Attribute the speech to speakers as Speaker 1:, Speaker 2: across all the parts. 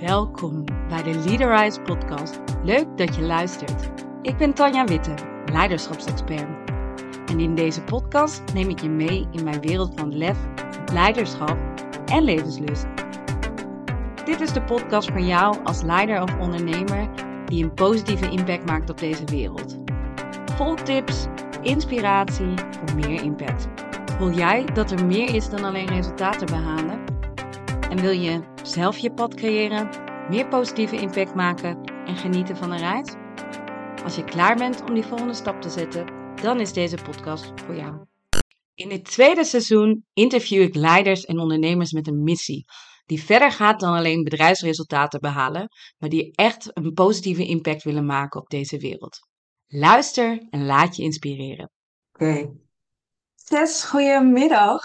Speaker 1: Welkom bij de Leaderize podcast. Leuk dat je luistert. Ik ben Tanja Witte, leiderschapsexpert. En in deze podcast neem ik je mee in mijn wereld van lef, leiderschap en levenslust. Dit is de podcast voor jou als leider of ondernemer die een positieve impact maakt op deze wereld. Vol tips, inspiratie voor meer impact. Voel jij dat er meer is dan alleen resultaten behalen? En wil je zelf je pad creëren, meer positieve impact maken en genieten van een reis? Als je klaar bent om die volgende stap te zetten, dan is deze podcast voor jou. In dit tweede seizoen interview ik leiders en ondernemers met een missie. Die verder gaat dan alleen bedrijfsresultaten behalen, maar die echt een positieve impact willen maken op deze wereld. Luister en laat je inspireren. Oké. Tess, goedemiddag.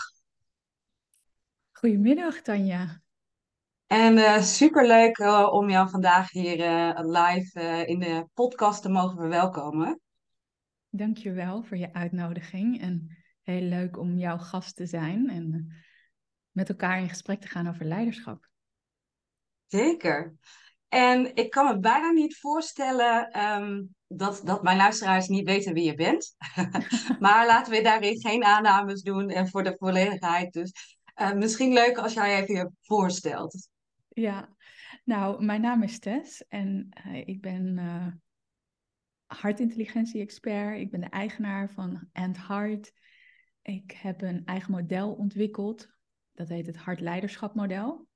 Speaker 2: Goedemiddag, Tanja.
Speaker 1: En uh, superleuk uh, om jou vandaag hier uh, live in de podcast te mogen verwelkomen.
Speaker 2: Dankjewel voor je uitnodiging en heel leuk om jouw gast te zijn en met elkaar in gesprek te gaan over leiderschap.
Speaker 1: Zeker. En ik kan me bijna niet voorstellen um, dat, dat mijn luisteraars niet weten wie je bent. maar laten we daarin geen aannames doen en voor de volledigheid. Dus misschien leuk als jij even je voorstelt.
Speaker 2: Ja, nou, mijn naam is Tess en uh, ik ben uh, hartintelligentie-expert. Ik ben de eigenaar van End Heart. Ik heb een eigen model ontwikkeld. Dat heet het hartleiderschapmodel.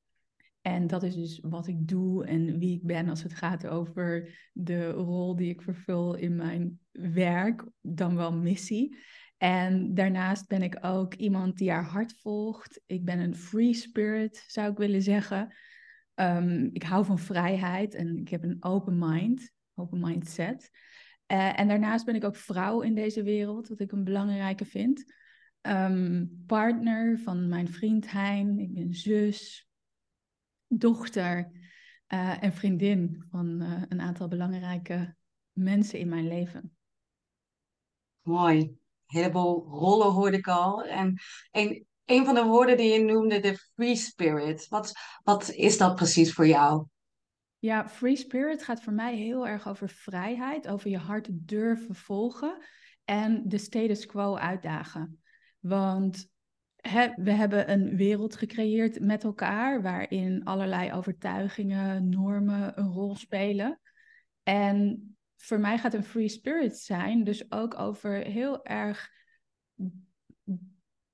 Speaker 2: En dat is dus wat ik doe en wie ik ben als het gaat over de rol die ik vervul in mijn werk, dan wel missie. En daarnaast ben ik ook iemand die haar hart volgt. Ik ben een free spirit, zou ik willen zeggen. Um, ik hou van vrijheid en ik heb een open mind, open mindset. Uh, en daarnaast ben ik ook vrouw in deze wereld, wat ik een belangrijke vind. Um, partner van mijn vriend Hein, ik ben zus, dochter uh, en vriendin van uh, een aantal belangrijke mensen in mijn leven.
Speaker 1: Mooi. Heleboel rollen hoorde ik al. En, en een van de woorden die je noemde, de free spirit. Wat, wat is dat precies voor jou?
Speaker 2: Ja, free spirit gaat voor mij heel erg over vrijheid, over je hart durven volgen en de status quo uitdagen. Want we hebben een wereld gecreëerd met elkaar waarin allerlei overtuigingen, normen een rol spelen. En voor mij gaat een free spirit zijn dus ook over heel erg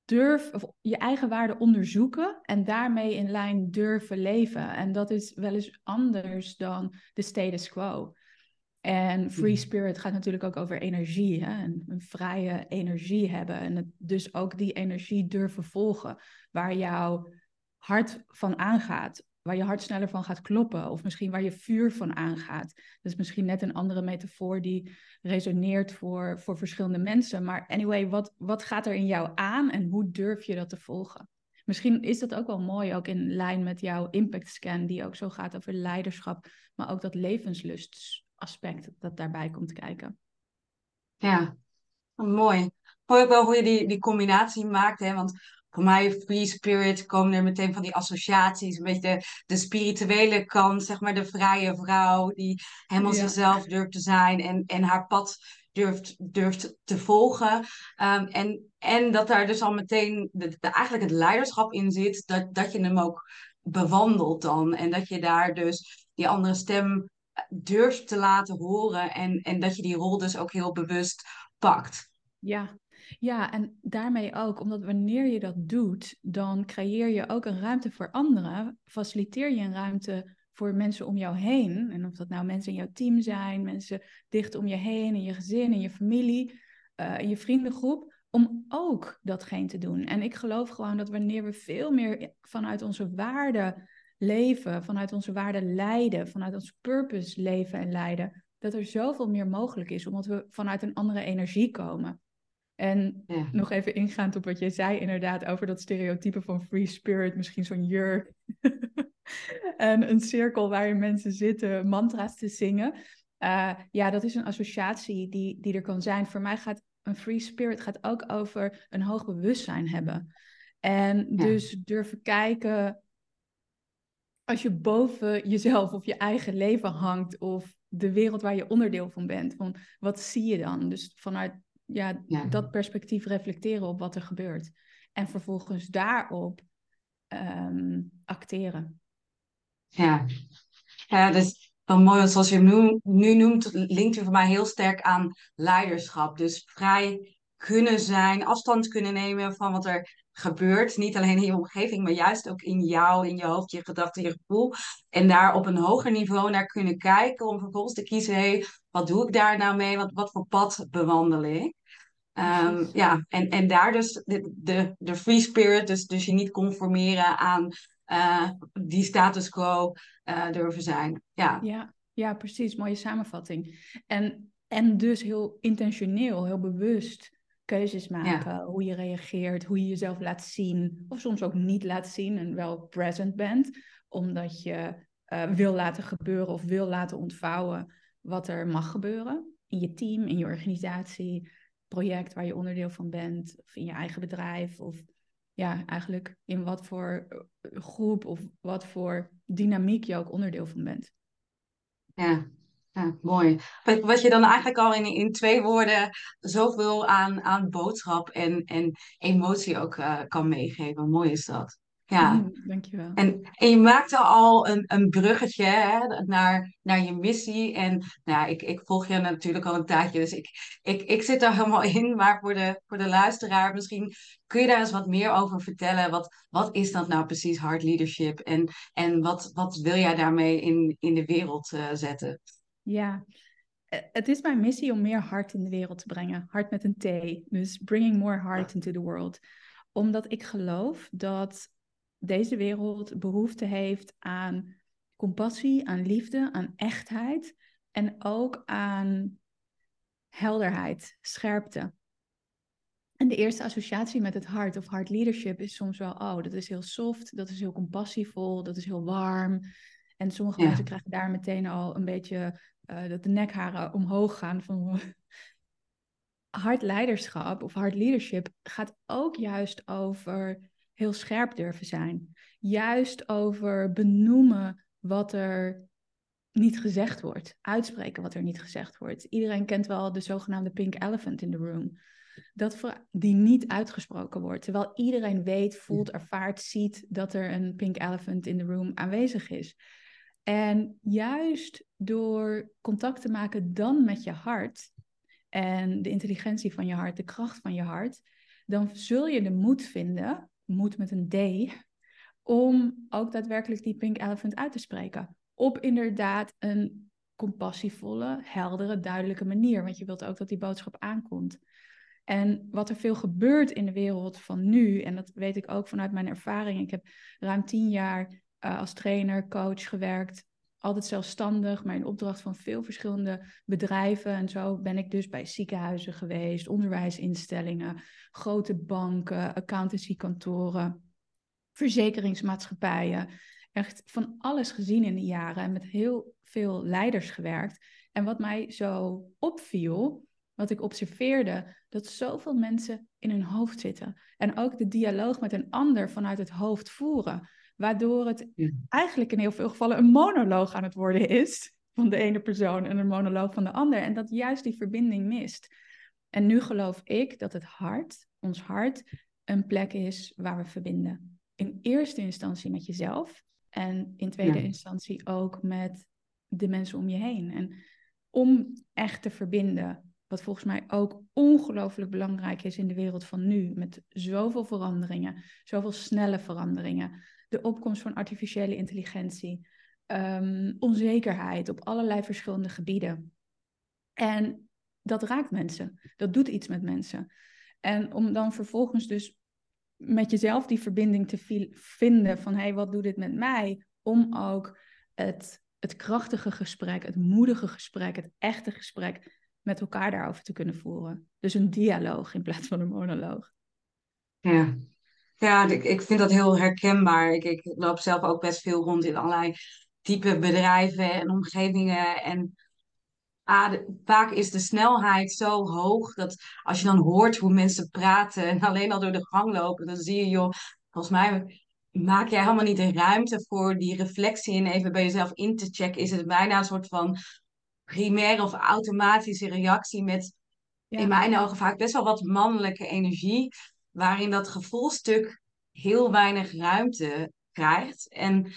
Speaker 2: durf of je eigen waarde onderzoeken en daarmee in lijn durven leven. En dat is wel eens anders dan de status quo. En free mhm. spirit gaat natuurlijk ook over energie. Hè? Een, een vrije energie hebben. En het, dus ook die energie durven volgen. Waar jouw hart van aangaat. Waar je hart sneller van gaat kloppen. Of misschien waar je vuur van aangaat. Dat is misschien net een andere metafoor die resoneert voor, voor verschillende mensen. Maar anyway, wat, wat gaat er in jou aan en hoe durf je dat te volgen? Misschien is dat ook wel mooi, ook in lijn met jouw impact scan, die ook zo gaat over leiderschap, maar ook dat levenslustsaspect dat daarbij komt kijken.
Speaker 1: Ja, mooi. Mooi ook wel hoe je die, die combinatie maakt, hè? want voor mij, free spirit, komen er meteen van die associaties. Een beetje de, de spirituele kant, zeg maar, de vrije vrouw die helemaal zichzelf durft te zijn en, en haar pad durft, durft te volgen. Um, en, en dat daar dus al meteen de, de, eigenlijk het leiderschap in zit, dat, dat je hem ook bewandelt dan. En dat je daar dus die andere stem durft te laten horen en, en dat je die rol dus ook heel bewust pakt.
Speaker 2: Ja, ja, en daarmee ook, omdat wanneer je dat doet, dan creëer je ook een ruimte voor anderen. Faciliteer je een ruimte voor mensen om jou heen. En of dat nou mensen in jouw team zijn, mensen dicht om je heen, in je gezin, in je familie, uh, in je vriendengroep, om ook datgene te doen. En ik geloof gewoon dat wanneer we veel meer vanuit onze waarden leven, vanuit onze waarden leiden, vanuit ons purpose leven en leiden, dat er zoveel meer mogelijk is, omdat we vanuit een andere energie komen. En nog even ingaand op wat jij zei, inderdaad, over dat stereotype van free spirit, misschien zo'n jurk. en een cirkel waarin mensen zitten mantra's te zingen. Uh, ja, dat is een associatie die, die er kan zijn. Voor mij gaat een free spirit gaat ook over een hoog bewustzijn hebben. En dus durven kijken als je boven jezelf of je eigen leven hangt of de wereld waar je onderdeel van bent. Van, wat zie je dan? Dus vanuit ja, dat perspectief reflecteren op wat er gebeurt. En vervolgens daarop ehm, acteren.
Speaker 1: Ja. ja, dus wel mooi, want zoals je nu, nu noemt, linkt u voor mij heel sterk aan leiderschap. Dus vrij kunnen zijn, afstand kunnen nemen van wat er gebeurt. Niet alleen in je omgeving, maar juist ook in jou, in je hoofd, je gedachten, je gevoel. En daar op een hoger niveau naar kunnen kijken om vervolgens te kiezen, hey, wat doe ik daar nou mee? Wat, wat voor pad bewandel ik? Um, ja, en, en daar dus de, de, de free spirit, dus, dus je niet conformeren aan uh, die status quo uh, durven zijn. Ja.
Speaker 2: Ja, ja, precies. Mooie samenvatting. En, en dus heel intentioneel, heel bewust keuzes maken. Hoe je reageert, hoe je jezelf laat zien. Of soms ook niet laat zien en wel present bent. Omdat je uh, wil laten gebeuren of wil laten ontvouwen wat er mag gebeuren. In je team, in je organisatie, project waar je onderdeel van bent. Of in je eigen bedrijf. Of ja, eigenlijk in wat voor eh, groep of wat voor dynamiek je ook onderdeel van bent.
Speaker 1: Ja, mooi. Wat je dan eigenlijk al in, in twee woorden zoveel aan, aan boodschap en, en emotie ook uh, kan meegeven. Mooi is dat. Ja, mm,
Speaker 2: dankjewel.
Speaker 1: En, en je maakte al een, een bruggetje hè, naar, naar je missie. En nou, ik, ik volg je natuurlijk al een tijdje, dus ik, ik, ik zit daar helemaal in. Maar voor de, voor de luisteraar, misschien kun je daar eens wat meer over vertellen. Wat, wat is dat nou precies, hard leadership? En, en wat, wat wil jij daarmee in, in de wereld uh, zetten?
Speaker 2: Ja, eh, het is mijn missie om meer hart in de wereld te brengen. Hart met een T. Dus bringing more heart into the world. Omdat ik geloof dat deze wereld behoefte heeft aan compassie, aan liefde, aan echtheid en ook aan helderheid, scherpte. En de eerste associatie met het hart of hard leadership is soms wel, oh, dat is heel soft, dat is heel compassievol, dat is heel warm. En sommige mensen krijgen daar meteen al een beetje uh, dat de nekharen omhoog gaan van hard leiderschap of hard leadership gaat ook juist over heel scherp durven zijn. Juist over benoemen wat er niet gezegd wordt. Uitspreken wat er niet gezegd wordt. Iedereen kent wel de zogenaamde pink elephant in the room. Dat die niet uitgesproken wordt. Terwijl iedereen weet, voelt, ervaart, ziet dat er een pink elephant in the room aanwezig is. En juist door contact te maken dan met je hart en de intelligentie van je hart, de kracht van je hart, dan zul je de moed vinden moet met een D, om ook daadwerkelijk die pink elephant uit te spreken. Op inderdaad een compassievolle, heldere, duidelijke manier. Want je wilt ook dat die boodschap aankomt. En wat er veel gebeurt in de wereld van nu, en dat weet ik ook vanuit mijn ervaring. Ik heb ruim tien jaar uh, als trainer, coach gewerkt. Altijd zelfstandig, maar in opdracht van veel verschillende bedrijven. En zo ben ik dus bij ziekenhuizen geweest, onderwijsinstellingen, grote banken, accountancykantoren, verzekeringsmaatschappijen. Echt van alles gezien in de jaren en met heel veel leiders gewerkt. En wat mij zo opviel, wat ik observeerde, dat zoveel mensen in hun hoofd zitten. En ook de dialoog met een ander vanuit het hoofd voeren. Waardoor het eigenlijk in heel veel gevallen een monoloog aan het worden is. Van de ene persoon en een monoloog van de ander. En dat juist die verbinding mist. En nu geloof ik dat het hart, ons hart, een plek is waar we verbinden. In eerste instantie met jezelf. En in tweede instantie ook met de mensen om je heen. En om echt te verbinden, wat volgens mij ook ongelooflijk belangrijk is in de wereld van nu, met zoveel veranderingen, zoveel snelle veranderingen, de opkomst van artificiële intelligentie, um, onzekerheid op allerlei verschillende gebieden. En dat raakt mensen, dat doet iets met mensen. En om dan vervolgens dus met jezelf die verbinding te vinden van hé, hey, wat doet dit met mij? Om ook het, het krachtige gesprek, het moedige gesprek, het echte gesprek met elkaar daarover te kunnen voeren. Dus een dialoog in plaats van een monoloog.
Speaker 1: Ja, ja ik, ik vind dat heel herkenbaar. Ik, ik loop zelf ook best veel rond in allerlei type bedrijven en omgevingen. En ah, vaak is de snelheid zo hoog dat als je dan hoort hoe mensen praten en alleen al door de gang lopen, dan zie je, joh, volgens mij maak jij helemaal niet de ruimte voor die reflectie en even bij jezelf in te checken. Is het bijna een soort van primaire of automatische reactie met, in mijn ogen vaak best wel wat mannelijke energie, waarin dat gevoelstuk heel weinig ruimte krijgt. En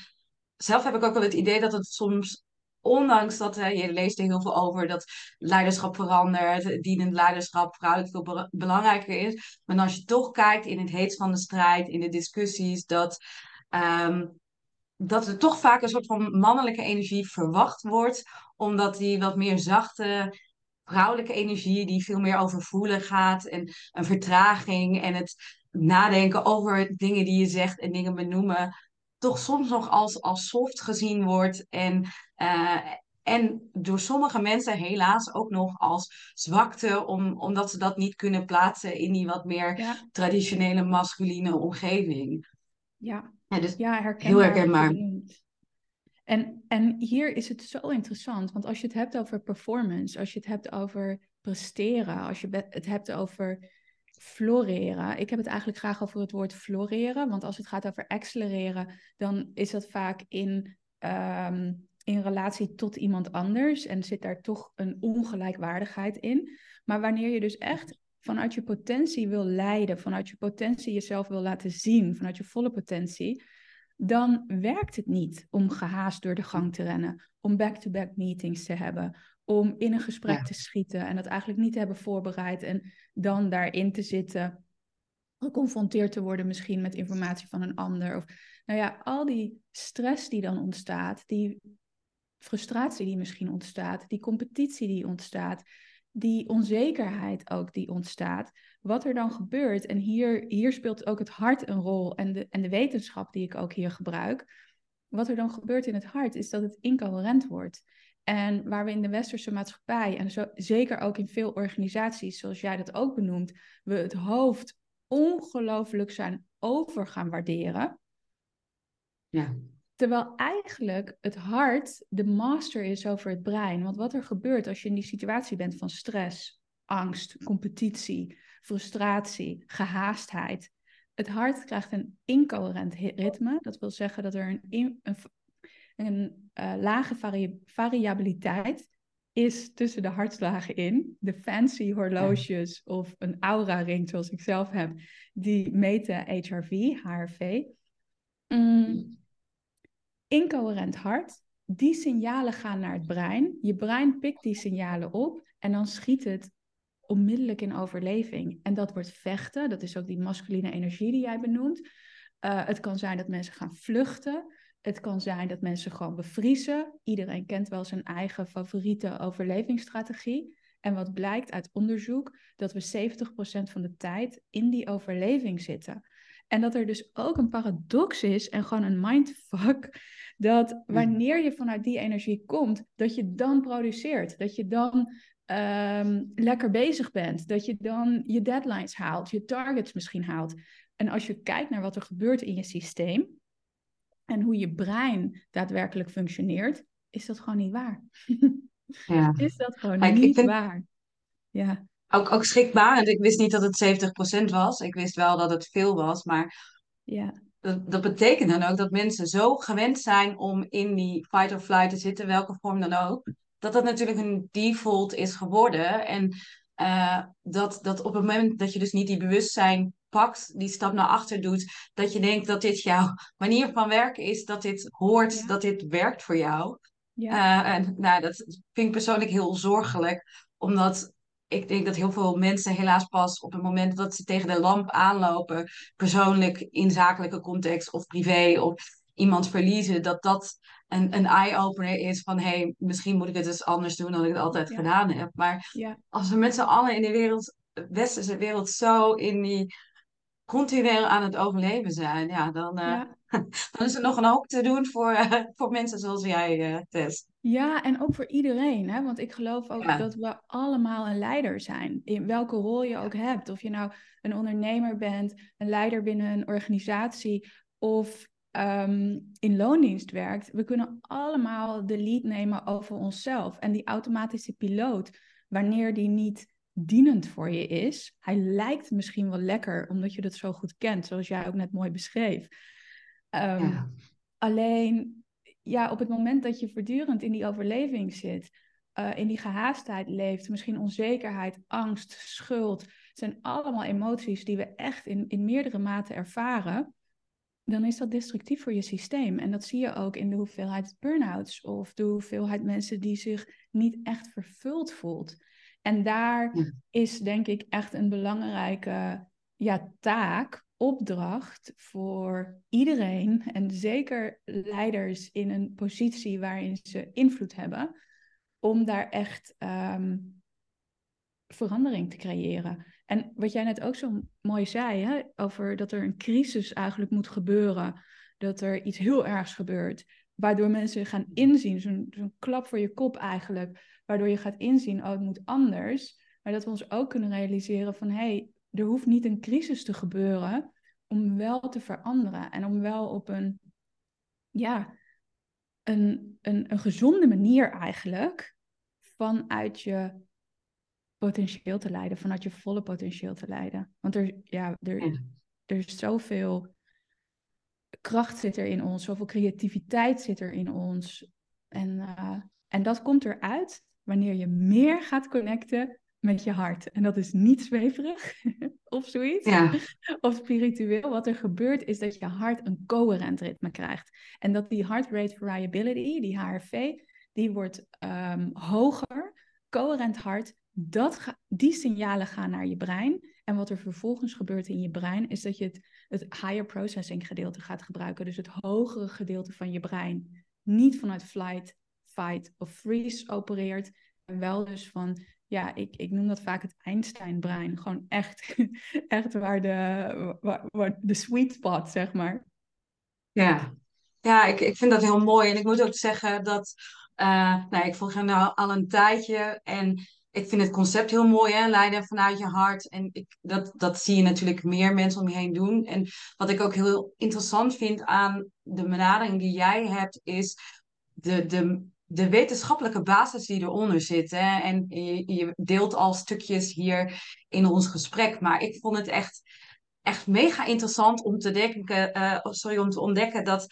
Speaker 1: zelf heb ik ook wel het idee dat het soms, ondanks dat je leest er heel veel over dat leiderschap verandert, dienend leiderschap vrouwelijk veel belangrijker is. Maar als je toch kijkt in het heet van de strijd, in de discussies, dat, um, dat er toch vaak een soort van mannelijke energie verwacht wordt, omdat die wat meer zachte vrouwelijke energie, die veel meer over voelen gaat en een vertraging en het nadenken over dingen die je zegt en dingen benoemen, toch soms nog als, als soft gezien wordt. En, uh, en door sommige mensen helaas ook nog als zwakte, om, omdat ze dat niet kunnen plaatsen in die wat meer traditionele masculine omgeving.
Speaker 2: Ja,
Speaker 1: ja, dus
Speaker 2: ja herkenbaar.
Speaker 1: heel herkenbaar.
Speaker 2: En, en hier is het zo interessant, want als je het hebt over performance, als je het hebt over presteren, als je het hebt over floreren. Ik heb het eigenlijk graag over het woord floreren, want als het gaat over accelereren, dan is dat vaak in, um, in relatie tot iemand anders en zit daar toch een ongelijkwaardigheid in. Maar wanneer je dus echt vanuit je potentie wil leiden, vanuit je potentie jezelf wil laten zien, vanuit je volle potentie, dan werkt het niet om gehaast door de gang te rennen, om back-to-back -back meetings te hebben, om in een gesprek te schieten en dat eigenlijk niet te hebben voorbereid en dan daarin te zitten, geconfronteerd te worden misschien met informatie van een ander. Of nou ja, al die stress die dan ontstaat, die frustratie die misschien ontstaat, die competitie die ontstaat, die onzekerheid ook die ontstaat. Wat er dan gebeurt, en hier, hier speelt ook het hart een rol en de, en de wetenschap die ik ook hier gebruik. Wat er dan gebeurt in het hart is dat het incoherent wordt. En waar we in de westerse maatschappij, en zeker ook in veel organisaties, zoals jij dat ook benoemt, we het hoofd ongelooflijk zijn over gaan waarderen.
Speaker 1: Ja.
Speaker 2: Terwijl eigenlijk het hart de master is over het brein. Want wat er gebeurt als je in die situatie bent van stress, angst, competitie, frustratie, gehaastheid. Het hart krijgt een incoherent ritme. Dat wil zeggen dat er een, een, een uh, lage variabiliteit is tussen de hartslagen in. De fancy horloges of een aura-ring zoals ik zelf heb, die meten HRV, HRV. Mm. Incoherent hart, die signalen gaan naar het brein. Je brein pikt die signalen op en dan schiet het onmiddellijk in overleving. En dat wordt vechten, dat is ook die masculine energie die jij benoemt. Uh, het kan zijn dat mensen gaan vluchten. Het kan zijn dat mensen gewoon bevriezen. Iedereen kent wel zijn eigen favoriete overlevingsstrategie. En wat blijkt uit onderzoek, dat we 70% van de tijd in die overleving zitten. En dat er dus ook een paradox is en gewoon een mindfuck, dat wanneer je vanuit die energie komt, dat je dan produceert. Dat je dan um, lekker bezig bent. Dat je dan je deadlines haalt, je targets misschien haalt. En als je kijkt naar wat er gebeurt in je systeem, en hoe je brein daadwerkelijk functioneert, is dat gewoon niet waar. Ja. is dat gewoon niet waar. Ja.
Speaker 1: Ook, ook schrikbarend. Ik wist niet dat het 70% was. Ik wist wel dat het veel was, maar
Speaker 2: ja.
Speaker 1: dat, dat betekent dan ook dat mensen zo gewend zijn om in die fight or flight te zitten, welke vorm dan ook, dat dat natuurlijk een default is geworden. En uh, dat, dat op het moment dat je dus niet die bewustzijn pakt, die stap naar achter doet, dat je denkt dat dit jouw manier van werken is, dat dit hoort, dat dit werkt voor jou. Ja. Uh, en nou, dat vind ik persoonlijk heel zorgelijk, omdat ik denk dat heel veel mensen helaas pas op het moment dat ze tegen de lamp aanlopen, persoonlijk in zakelijke context of privé of iemand verliezen, dat dat een, een eye-opener is van hé, hey, misschien moet ik het eens anders doen dan ik het altijd gedaan heb. Maar
Speaker 2: ja.
Speaker 1: als we met z'n allen in de wereld, de westerse wereld, zo in die continu aan het overleven zijn, ja, dan, uh, dan is er nog een hoop te doen voor, uh, voor mensen zoals jij, uh, Tess.
Speaker 2: Ja, en ook voor iedereen. Hè? Want ik geloof ook dat we allemaal een leider zijn. In welke rol je ook hebt. Of je nou een ondernemer bent, een leider binnen een organisatie of um, in loondienst werkt. We kunnen allemaal de lead nemen over onszelf. En die automatische piloot, wanneer die niet dienend voor je is. Hij lijkt misschien wel lekker, omdat je dat zo goed kent, zoals jij ook net mooi beschreef. Ehm, alleen, ja, op het moment dat je voortdurend in die overleving zit, uh, in die gehaastheid leeft, misschien onzekerheid, angst, schuld, zijn allemaal emoties die we echt in, in meerdere mate ervaren, dan is dat destructief voor je systeem. En dat zie je ook in de hoeveelheid burn-outs of de hoeveelheid mensen die zich niet echt vervuld voelt. En daar is denk ik echt een belangrijke ja, taak, opdracht voor iedereen en zeker leiders in een positie waarin ze invloed hebben, om daar echt ehm, verandering te creëren. En wat jij net ook zo mooi zei, hè, over dat er een crisis eigenlijk moet gebeuren, dat er iets heel ergs gebeurt, waardoor mensen gaan inzien, zo'n zo'n klap voor je kop eigenlijk, waardoor je gaat inzien, oh het moet anders, maar dat we ons ook kunnen realiseren van, hé, hey, er hoeft niet een crisis te gebeuren om wel te veranderen en om wel op een, ja, een, een, een gezonde manier eigenlijk vanuit je potentieel te leiden, vanuit je volle potentieel te leiden. Want er, ja, er, er is zoveel kracht zit er in ons, zoveel creativiteit zit er in ons. En, uh, en dat komt eruit wanneer je meer gaat connecten met je hart. En dat is niet zweverig of zoiets. Ja. Of spiritueel. Wat er gebeurt is dat je hart een coherent ritme krijgt. En dat die heart rate variability, die HRV, die wordt um, hoger. Coherent hart, dat die signalen gaan naar je brein. En wat er vervolgens gebeurt in je brein, is dat je het, het higher processing gedeelte gaat gebruiken. Dus het hogere gedeelte van je brein. Niet vanuit flight, fight of freeze opereert. En wel dus van ja, ik, ik noem dat vaak het Einstein-brein. Gewoon echt, echt waar de, waar, de sweet spot, zeg maar.
Speaker 1: Ja, ja ik, ik vind dat heel mooi. En ik moet ook zeggen dat, uh, nou, ik volg hem nou al een tijdje. En ik vind het concept heel mooi, hè? leiden vanuit je hart. En ik, dat, dat zie je natuurlijk meer mensen om je heen doen. En wat ik ook heel interessant vind aan de benadering die jij hebt, is de, de de wetenschappelijke basis die eronder zit. Hè? En je, je, deelt al stukjes hier in ons gesprek. Maar ik vond het echt, echt mega interessant om te, denken, uh, sorry, om te ontdekken dat,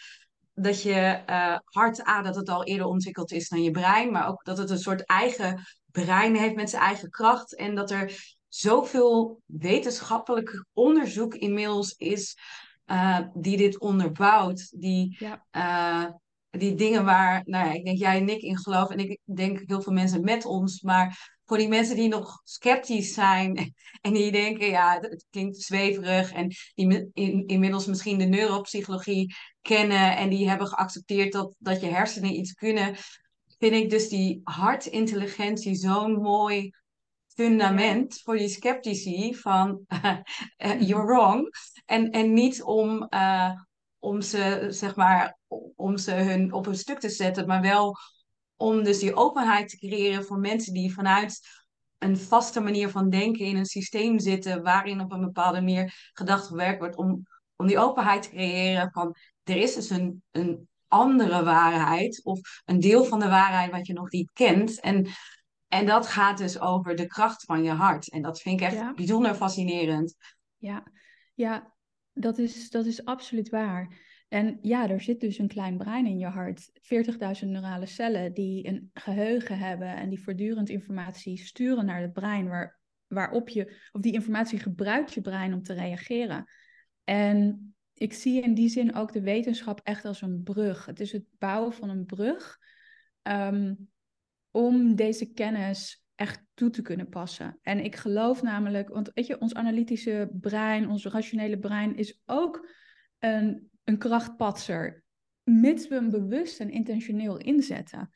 Speaker 1: dat je uh, hart, A, dat het al eerder ontwikkeld is dan je brein. Maar ook dat het een soort eigen brein heeft met zijn eigen kracht. En dat er zoveel wetenschappelijk onderzoek inmiddels is. Uh, die dit onderbouwt, die ja die dingen waar, nou ja, ik denk jij en ik in geloven. En ik denk heel veel mensen met ons. Maar voor die mensen die nog sceptisch zijn en die denken, ja, het, klinkt zweverig. En die in, inmiddels misschien de neuropsychologie kennen en die hebben geaccepteerd dat, dat je hersenen iets kunnen. Vind ik dus die hartintelligentie zo'n mooi fundament voor die sceptici van uh, you're wrong. En, en niet om, uh, om ze, zeg maar, om ze hun op hun stuk te zetten, maar wel om dus die openheid te creëren voor mensen die vanuit een vaste manier van denken in een systeem zitten waarin op een bepaalde manier gedacht gewerkt wordt, om, om die openheid te creëren van er is dus een, een andere waarheid of een deel van de waarheid wat je nog niet kent. En, en dat gaat dus over de kracht van je hart. En dat vind ik echt bijzonder fascinerend.
Speaker 2: Ja, ja dat, is, dat is absoluut waar. En ja, er zit dus een klein brein in je hart. 40.000 neurale cellen die een geheugen hebben en die voortdurend informatie sturen naar het brein, waar, waarop je, of die informatie gebruikt je brein om te reageren. En ik zie in die zin ook de wetenschap echt als een brug. Het is het bouwen van een brug ehm, om deze kennis echt toe te kunnen passen. En ik geloof namelijk, want weet je, ons analytische brein, ons rationele brein is ook een een krachtpatser, mits we hem bewust en intentioneel inzetten.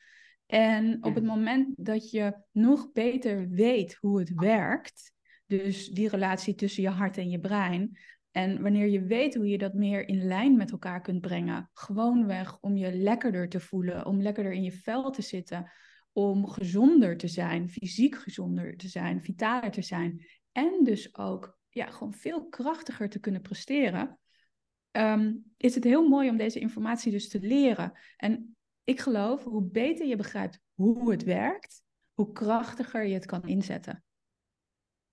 Speaker 2: En op het moment dat je nog beter weet hoe het werkt, dus die relatie tussen je hart en je brein, en wanneer je weet hoe je dat meer in lijn met elkaar kunt brengen, gewoonweg om je lekkerder te voelen, om lekkerder in je vel te zitten, om gezonder te zijn, fysiek gezonder te zijn, vitaler te zijn en dus ook ja, gewoon veel krachtiger te kunnen presteren, Ehm, is het heel mooi om deze informatie dus te leren. En ik geloof, hoe beter je begrijpt hoe het werkt, hoe krachtiger je het kan inzetten.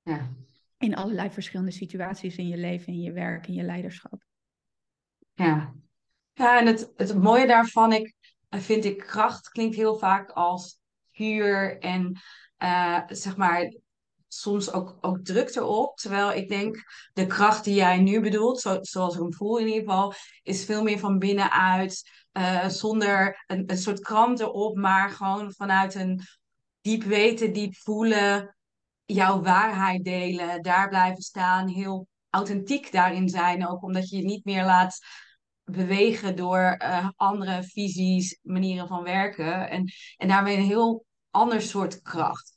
Speaker 2: Ja. In allerlei verschillende situaties in je leven, in je werk, in je leiderschap.
Speaker 1: Ja, Ja, en het, het mooie daarvan ik, vind ik kracht klinkt heel vaak als vuur en uh, zeg maar soms ook, ook druk erop. Terwijl ik denk, de kracht die jij nu bedoelt, zo, zoals ik hem voel in ieder geval, is veel meer van binnenuit. Uh, zonder een, een soort krant erop, maar gewoon vanuit een diep weten, diep voelen, jouw waarheid delen, daar blijven staan, heel authentiek daarin zijn. Ook omdat je je niet meer laat bewegen door uh, andere visies, manieren van werken. En, en daarmee een heel ander soort kracht.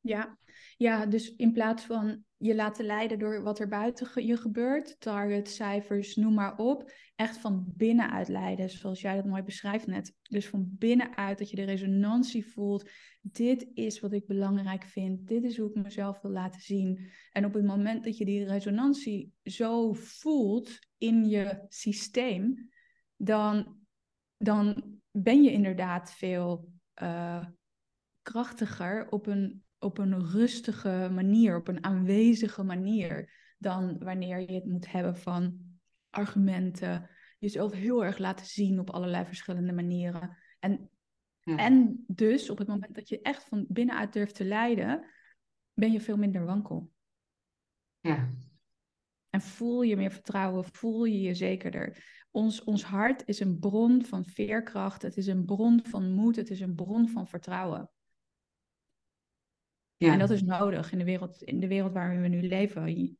Speaker 2: Ja, ja, dus in plaats van je laten leiden door wat er buiten je gebeurt, target, cijfers, noem maar op, echt van binnenuit leiden, zoals jij dat mooi beschrijft net. Dus van binnenuit dat je de resonantie voelt. Dit is wat ik belangrijk vind. Dit is hoe ik mezelf wil laten zien. En op het moment dat je die resonantie zo voelt in je systeem, dan, dan ben je inderdaad veel uh, krachtiger op een op een rustige manier, op een aanwezige manier, dan wanneer je het moet hebben van argumenten, jezelf heel erg laten zien op allerlei verschillende manieren. En, en dus op het moment dat je echt van binnenuit durft te leiden, ben je veel minder wankel.
Speaker 1: Ja.
Speaker 2: En voel je meer vertrouwen, voel je je zekerder. Ons, ons hart is een bron van veerkracht, het is een bron van moed, het is een bron van vertrouwen. Ja. En dat is nodig in de wereld, in de wereld waarin we nu leven.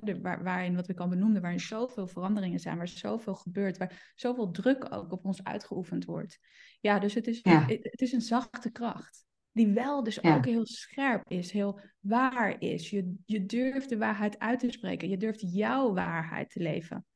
Speaker 2: De, waar, waarin, wat ik al benoemde, waarin zoveel veranderingen zijn, waar zoveel gebeurt, waar zoveel druk ook op ons uitgeoefend wordt. Ja, dus het is, het, is een zachte kracht. Die wel dus ook heel scherp is, heel waar is. Je, je durft de waarheid uit te spreken. Je durft jouw waarheid te leven.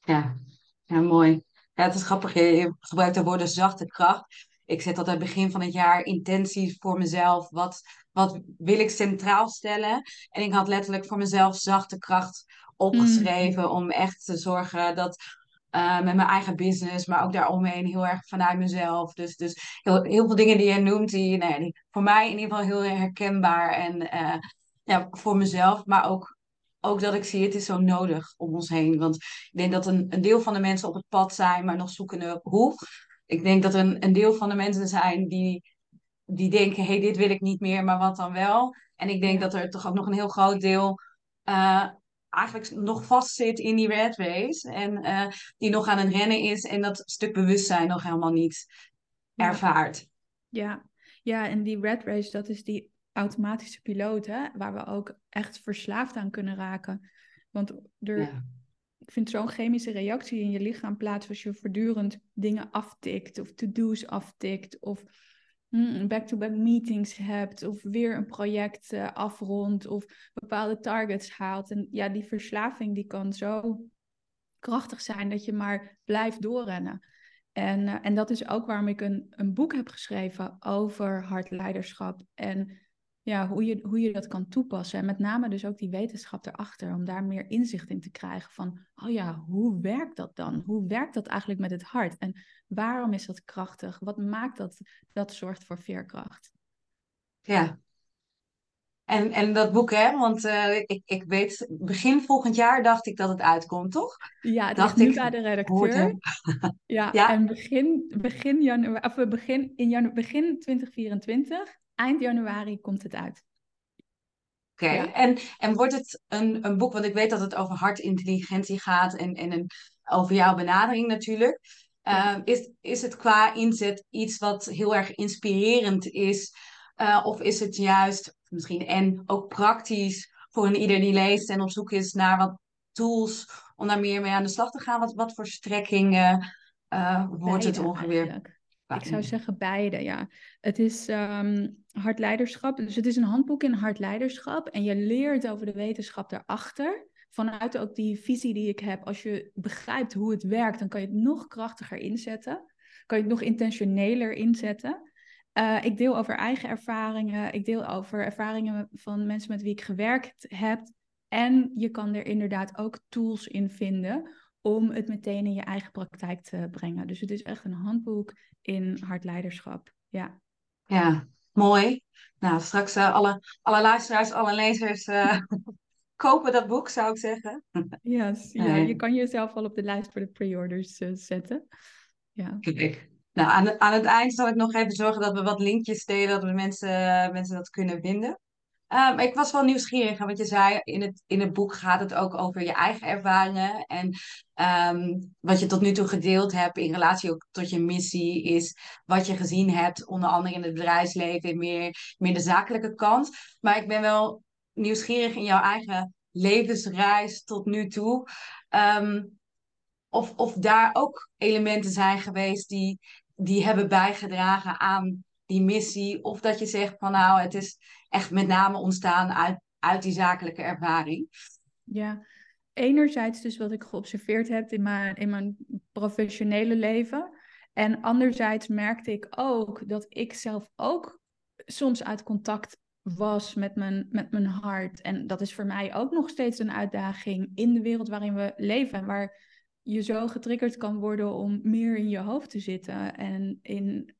Speaker 1: Ja, ja mooi. Ja, het is grappig. Je gebruikt de woorden zachte kracht. Ik zet altijd begin van het jaar intenties voor mezelf. Wat, wat wil ik centraal stellen? En ik had letterlijk voor mezelf zachte kracht opgeschreven. Mm. Om echt te zorgen dat uh, met mijn eigen business, maar ook daaromheen heel erg vanuit mezelf. Dus, dus heel, heel veel dingen die je noemt, die, nee, die voor mij in ieder geval heel herkenbaar. En uh, ja, voor mezelf, maar ook, ook dat ik zie, het is zo nodig om ons heen. Want ik denk dat een, een deel van de mensen op het pad zijn, maar nog zoekende hoe ik denk dat er een, een deel van de mensen zijn die, die denken, hé, hey, dit wil ik niet meer, maar wat dan wel? En ik denk dat er toch ook nog een heel groot deel uh, eigenlijk nog vastzit in die red race. En uh, die nog aan het rennen is en dat stuk bewustzijn nog helemaal niet ervaart.
Speaker 2: Ja, ja en die red race, dat is die automatische piloot, hè, waar we ook echt verslaafd aan kunnen raken. Want er, ik vind zo'n chemische reactie in je lichaam plaats als je voortdurend dingen aftikt of to-do's aftikt of mm, back-to-back meetings hebt of weer een project uh, afrondt of bepaalde targets haalt. En ja, die verslaving die kan zo krachtig zijn dat je maar blijft doorrennen. En, uh, en dat is ook waarom ik een, een boek heb geschreven over hardleiderschap en ja, hoe, je, hoe je dat kan toepassen. En met name dus ook die wetenschap erachter, om daar meer inzicht in te krijgen van, oh ja, hoe werkt dat dan? Hoe werkt dat eigenlijk met het hart? En waarom is dat krachtig? Wat maakt dat dat zorgt voor veerkracht?
Speaker 1: Ja. En, en dat boek, hè, want uh, ik, ik weet, begin volgend jaar dacht ik dat het uitkomt, toch?
Speaker 2: Ja, het dacht is nu ik, bij de redacteur. Ja, ja, en begin, begin, januari, of begin, in janu begin 2024 eind januari komt het uit.
Speaker 1: Oké, en, en wordt het een, een boek, want ik weet dat het over hartintelligentie gaat en, en een, over jouw benadering natuurlijk. Ehm, is, is het qua inzet iets wat heel erg inspirerend is? Uh, of is het juist misschien en ook praktisch voor een ieder die leest en op zoek is naar wat tools om daar meer mee aan de slag te gaan? Wat, wat voor strekkingen uh, wordt het ongeveer?
Speaker 2: Ik zou zeggen beide, ja. Het is um, hard leiderschap. Dus het is een handboek in hard leiderschap. En je leert over de wetenschap daarachter. Vanuit ook die visie die ik heb. Als je begrijpt hoe het werkt, dan kan je het nog krachtiger inzetten. Kan je het nog intentioneler inzetten. Uh, ik deel over eigen ervaringen. Ik deel over ervaringen van mensen met wie ik gewerkt heb. En je kan er inderdaad ook tools in vinden om het meteen in je eigen praktijk te brengen. Dus het is echt een handboek in hard leiderschap. Ja,
Speaker 1: ja mooi. Nou, straks uh, alle, alle luisteraars, alle lezers uh, kopen dat boek, zou ik zeggen.
Speaker 2: Yes, ja, je kan jezelf al op de lijst voor de pre-orders uh, zetten. Ja.
Speaker 1: Kijk. Nou, aan, aan het eind zal ik nog even zorgen dat we wat linkjes delen, dat we mensen, mensen dat kunnen vinden. Um, ik was wel nieuwsgierig, want je zei in het, in het boek gaat het ook over je eigen ervaringen. En um, wat je tot nu toe gedeeld hebt in relatie ook tot je missie, is wat je gezien hebt, onder andere in het bedrijfsleven, meer, meer de zakelijke kant. Maar ik ben wel nieuwsgierig in jouw eigen levensreis tot nu toe. Um, of, of daar ook elementen zijn geweest die, die hebben bijgedragen aan die missie. Of dat je zegt van nou, het is echt met name ontstaan uit, uit die zakelijke ervaring.
Speaker 2: Ja, enerzijds dus wat ik geobserveerd heb in mijn, in mijn professionele leven. En anderzijds merkte ik ook dat ik zelf ook soms uit contact was met mijn, met mijn hart. En dat is voor mij ook nog steeds een uitdaging in de wereld waarin we leven. En waar je zo getriggerd kan worden om meer in je hoofd te zitten en in,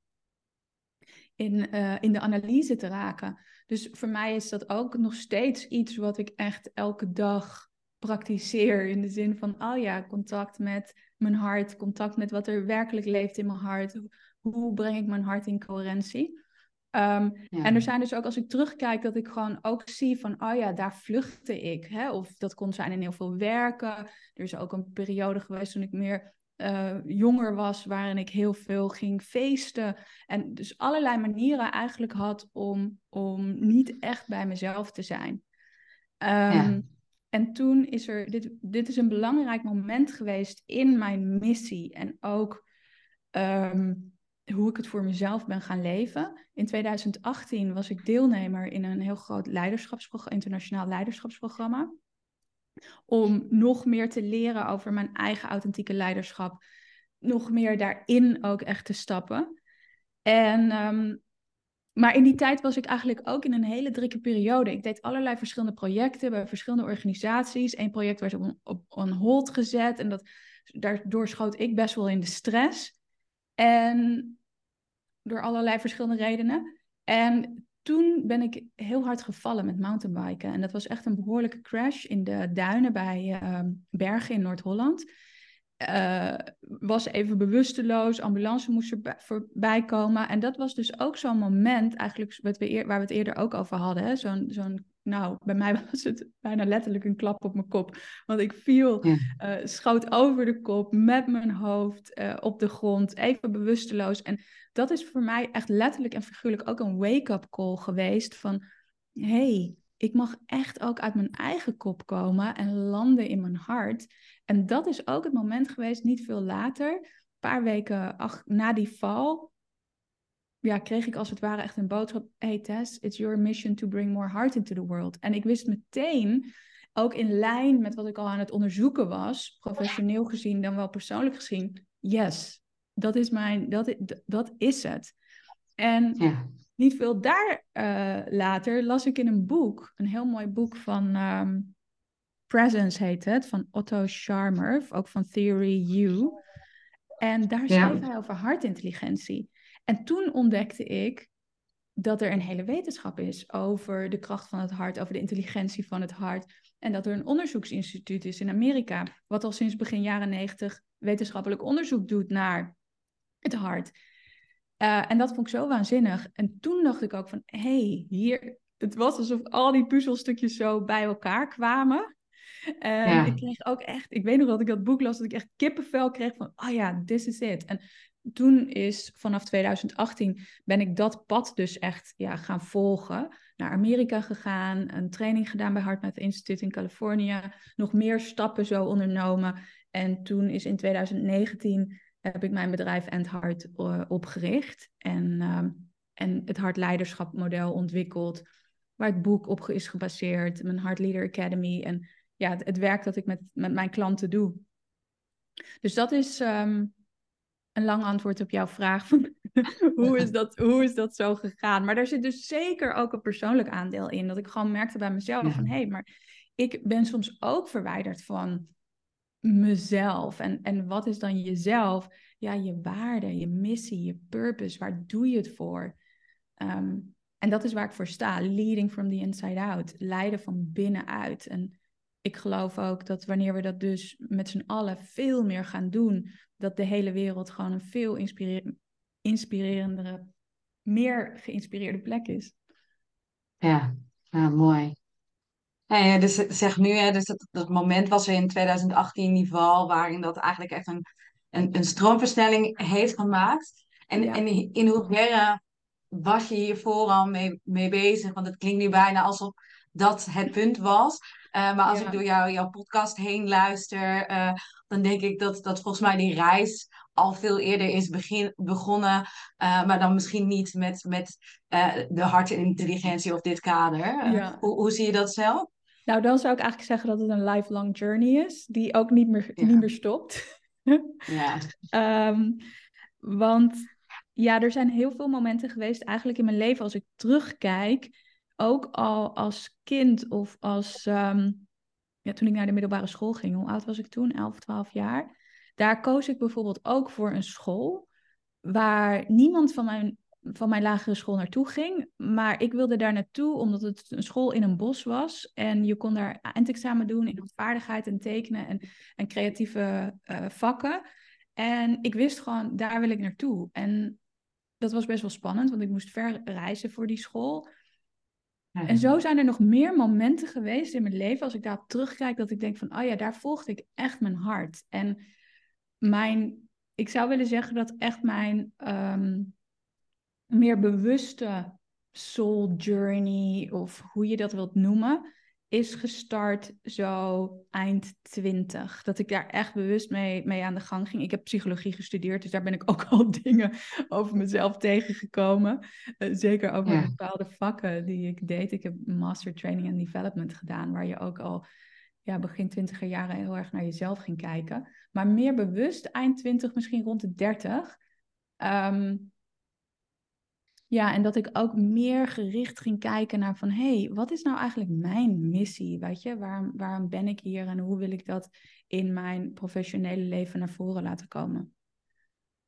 Speaker 2: in, uh, in de analyse te raken. Dus voor mij is dat ook nog steeds iets wat ik echt elke dag praktiseer. In de zin van, oh ja, contact met mijn hart, contact met wat er werkelijk leeft in mijn hart. Hoe breng ik mijn hart in coherentie? Ehm, en er zijn dus ook, als ik terugkijk, dat ik gewoon ook zie van, oh ja, daar vluchtte ik. Hè? Of dat kon zijn in heel veel werken. Er is ook een periode geweest toen ik meer uh, jonger was, waarin ik heel veel ging feesten. En dus allerlei manieren eigenlijk had om, om niet echt bij mezelf te zijn. Um, En toen is er, dit, dit is een belangrijk moment geweest in mijn missie. En ook um, hoe ik het voor mezelf ben gaan leven. In 2018 was ik deelnemer in een heel groot leiderschapsprogramma, internationaal leiderschapsprogramma. Om nog meer te leren over mijn eigen authentieke leiderschap. Nog meer daarin ook echt te stappen. En, um, maar in die tijd was ik eigenlijk ook in een hele drukke periode. Ik deed allerlei verschillende projecten bij verschillende organisaties. Eén project werd op, on hold gezet en dat, daardoor schoot ik best wel in de stress. En door allerlei verschillende redenen. En toen ben ik heel hard gevallen met mountainbiken. En dat was echt een behoorlijke crash in de duinen bij uh, Bergen in Noord-Holland. Uh, was even bewusteloos, ambulance moest er voorbij komen. En dat was dus ook zo'n moment, eigenlijk wat we waar we het eerder ook over hadden. Zo'n zo'n nou, bij mij was het bijna letterlijk een klap op mijn kop. Want ik viel, ja. uh, schoot over de kop met mijn hoofd uh, op de grond, even bewusteloos. En dat is voor mij echt letterlijk en figuurlijk ook een wake-up call geweest van... hey, ik mag echt ook uit mijn eigen kop komen en landen in mijn hart. En dat is ook het moment geweest, niet veel later, een paar weken ach, na die val, ja, kreeg ik als het ware echt een boodschap. Hey Tess, it's your mission to bring more heart into the world. En ik wist meteen, ook in lijn met wat ik al aan het onderzoeken was, professioneel gezien dan wel persoonlijk gezien, yes, dat is, mijn, dat, dat is het. En ja. niet veel daar uh, later las ik in een boek, een heel mooi boek van um, Presence heet het, van Otto Scharmer, ook van Theory U. En daar schreef ja. hij over hartintelligentie. En toen ontdekte ik dat er een hele wetenschap is over de kracht van het hart, over de intelligentie van het hart. En dat er een onderzoeksinstituut is in Amerika, wat al sinds begin jaren negentig wetenschappelijk onderzoek doet naar het hart. Uh, en dat vond ik zo waanzinnig. En toen dacht ik ook van, hé, hey, hier, het was alsof al die puzzelstukjes zo bij elkaar kwamen. En ja. ik kreeg ook echt, ik weet nog dat ik dat boek las, dat ik echt kippenvel kreeg van, oh ja, this is it. En toen is vanaf 2018 ben ik dat pad dus echt ja, gaan volgen. Naar Amerika gegaan, een training gedaan bij HeartMath Institute in Californië. Nog meer stappen zo ondernomen. En toen is in 2019 heb ik mijn bedrijf End Heart uh, opgericht. En, uh, en het model ontwikkeld. Waar het boek op is gebaseerd. Mijn Heart Leader Academy. En ja, het, werk dat ik met, met mijn klanten doe. Dus dat is... Um, een lang antwoord op jouw vraag. hoe, is dat, hoe is dat zo gegaan? Maar daar zit dus zeker ook een persoonlijk aandeel in. Dat ik gewoon merkte bij mezelf ja. van... hé, hey, maar ik ben soms ook verwijderd van mezelf. En, en wat is dan jezelf? Ja, je waarde, je missie, je purpose. Waar doe je het voor? Um, en dat is waar ik voor sta. Leading from the inside out. Leiden van binnenuit. En ik geloof ook dat wanneer we dat dus met z'n allen veel meer gaan doen, dat de hele wereld gewoon een veel inspirer inspirerendere, meer geïnspireerde plek is.
Speaker 1: Ja, ja mooi. Ja, dus zeg nu, hè, dus dat, dat moment was er in 2018 niveau waarin dat eigenlijk echt een, een, een stroomversnelling heeft gemaakt. En, en in hoeverre was je hiervoor al mee, mee bezig? Want het klinkt nu bijna alsof dat het punt was. Uh, maar als ik door jou, jouw podcast heen luister, uh, dan denk ik dat, dat volgens mij die reis al veel eerder is begin, begonnen. Uh, maar dan misschien niet met, met de hartintelligentie of dit kader. Ja. Hoe, hoe zie je dat zelf?
Speaker 2: Nou, dan zou ik eigenlijk zeggen dat het een lifelong journey is, die ook niet meer, niet meer stopt. ja. Um, want ja, er zijn heel veel momenten geweest eigenlijk in mijn leven als ik terugkijk, ook al als kind of als, um, ja, toen ik naar de middelbare school ging, hoe oud was ik toen? 11, 12 jaar. Daar koos ik bijvoorbeeld ook voor een school waar niemand van mijn, van mijn lagere school naartoe ging. Maar ik wilde daar naartoe omdat het een school in een bos was. En je kon daar eindexamen doen in vaardigheid en tekenen en, en creatieve uh, vakken. En ik wist gewoon, daar wil ik naartoe. En dat was best wel spannend, want ik moest ver reizen voor die school. En zo zijn er nog meer momenten geweest in mijn leven, als ik daarop terugkijk, dat ik denk van, oh ja, daar volgde ik echt mijn hart. En mijn, ik zou willen zeggen dat echt mijn um, meer bewuste soul journey, of hoe je dat wilt noemen, is gestart zo eind twintig. Dat ik daar echt bewust mee, mee aan de gang ging. Ik heb psychologie gestudeerd, dus daar ben ik ook al dingen over mezelf tegengekomen. Uh, zeker over bepaalde vakken die ik deed. Ik heb Master Training and Development gedaan, waar je ook al ja, begin twintiger jaren heel erg naar jezelf ging kijken. Maar meer bewust, eind twintig, misschien rond de dertig. Um, ja, en dat ik ook meer gericht ging kijken naar van, hé, hey, wat is nou eigenlijk mijn missie? Weet je, waarom, waarom ben ik hier en hoe wil ik dat in mijn professionele leven naar voren laten komen?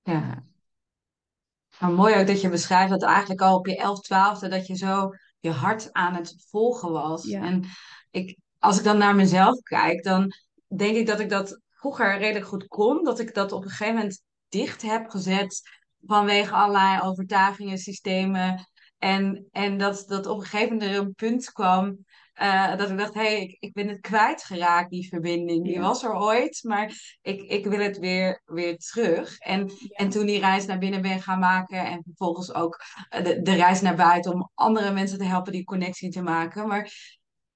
Speaker 1: Ja. Nou, mooi ook dat je beschrijft dat eigenlijk al op je 11, 12 dat je zo je hart aan het volgen was. Ja. En ik, als ik dan naar mezelf kijk, dan denk ik dat ik dat vroeger redelijk goed kon. Dat ik dat op een gegeven moment dicht heb gezet vanwege allerlei overtuigingen, systemen. En, en dat, dat op een gegeven moment er een punt kwam uh, dat ik dacht, hé, hey, ik, ik ben het kwijtgeraakt, die verbinding. Die was er ooit, maar ik, ik wil het weer, weer terug. En, en toen die reis naar binnen ben gaan maken en vervolgens ook eh, de, de reis naar buiten om andere mensen te helpen die connectie te maken. Maar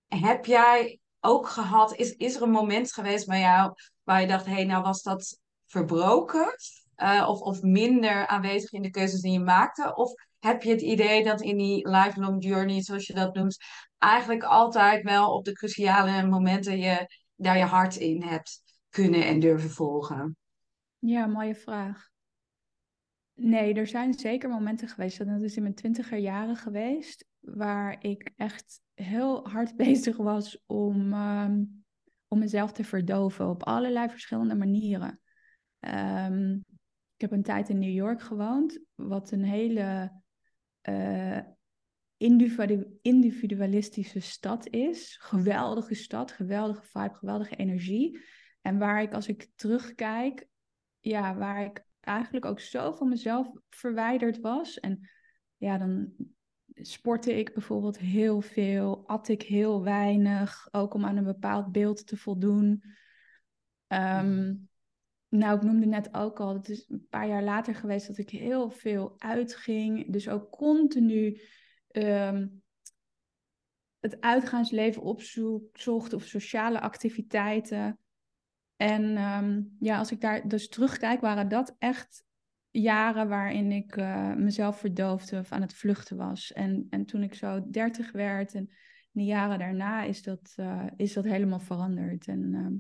Speaker 1: heb jij ook gehad, is, is er een moment geweest bij jou waar je dacht, hé, hey, nou was dat verbroken? Uh, of, of minder aanwezig in de keuzes die je maakte? Of heb je het idee dat in die lifelong journey, zoals je dat noemt, eigenlijk altijd wel op de cruciale momenten je daar je hart in hebt kunnen en durven volgen?
Speaker 2: Ja, mooie vraag. Nee, er zijn zeker momenten geweest, dat is in mijn twintiger jaren geweest, waar ik echt heel hard bezig was om, um, om mezelf te verdoven op allerlei verschillende manieren. Um, ik heb een tijd in New York gewoond, wat een hele uh, individualistische stad is. Geweldige stad, geweldige vibe, geweldige energie. En waar ik, als ik terugkijk, ja, waar ik eigenlijk ook zo van mezelf verwijderd was. En ja, dan sportte ik bijvoorbeeld heel veel, at ik heel weinig, ook om aan een bepaald beeld te voldoen. Um, nou, ik noemde net ook al, het is een paar jaar later geweest dat ik heel veel uitging. Dus ook continu ehm, het uitgaansleven opzocht of sociale activiteiten. En ehm, ja, als ik daar dus terugkijk, waren dat echt jaren waarin ik uh, mezelf verdoofde of aan het vluchten was. En, en toen ik zo dertig werd en de jaren daarna is dat, uh, is dat helemaal veranderd. En ehm,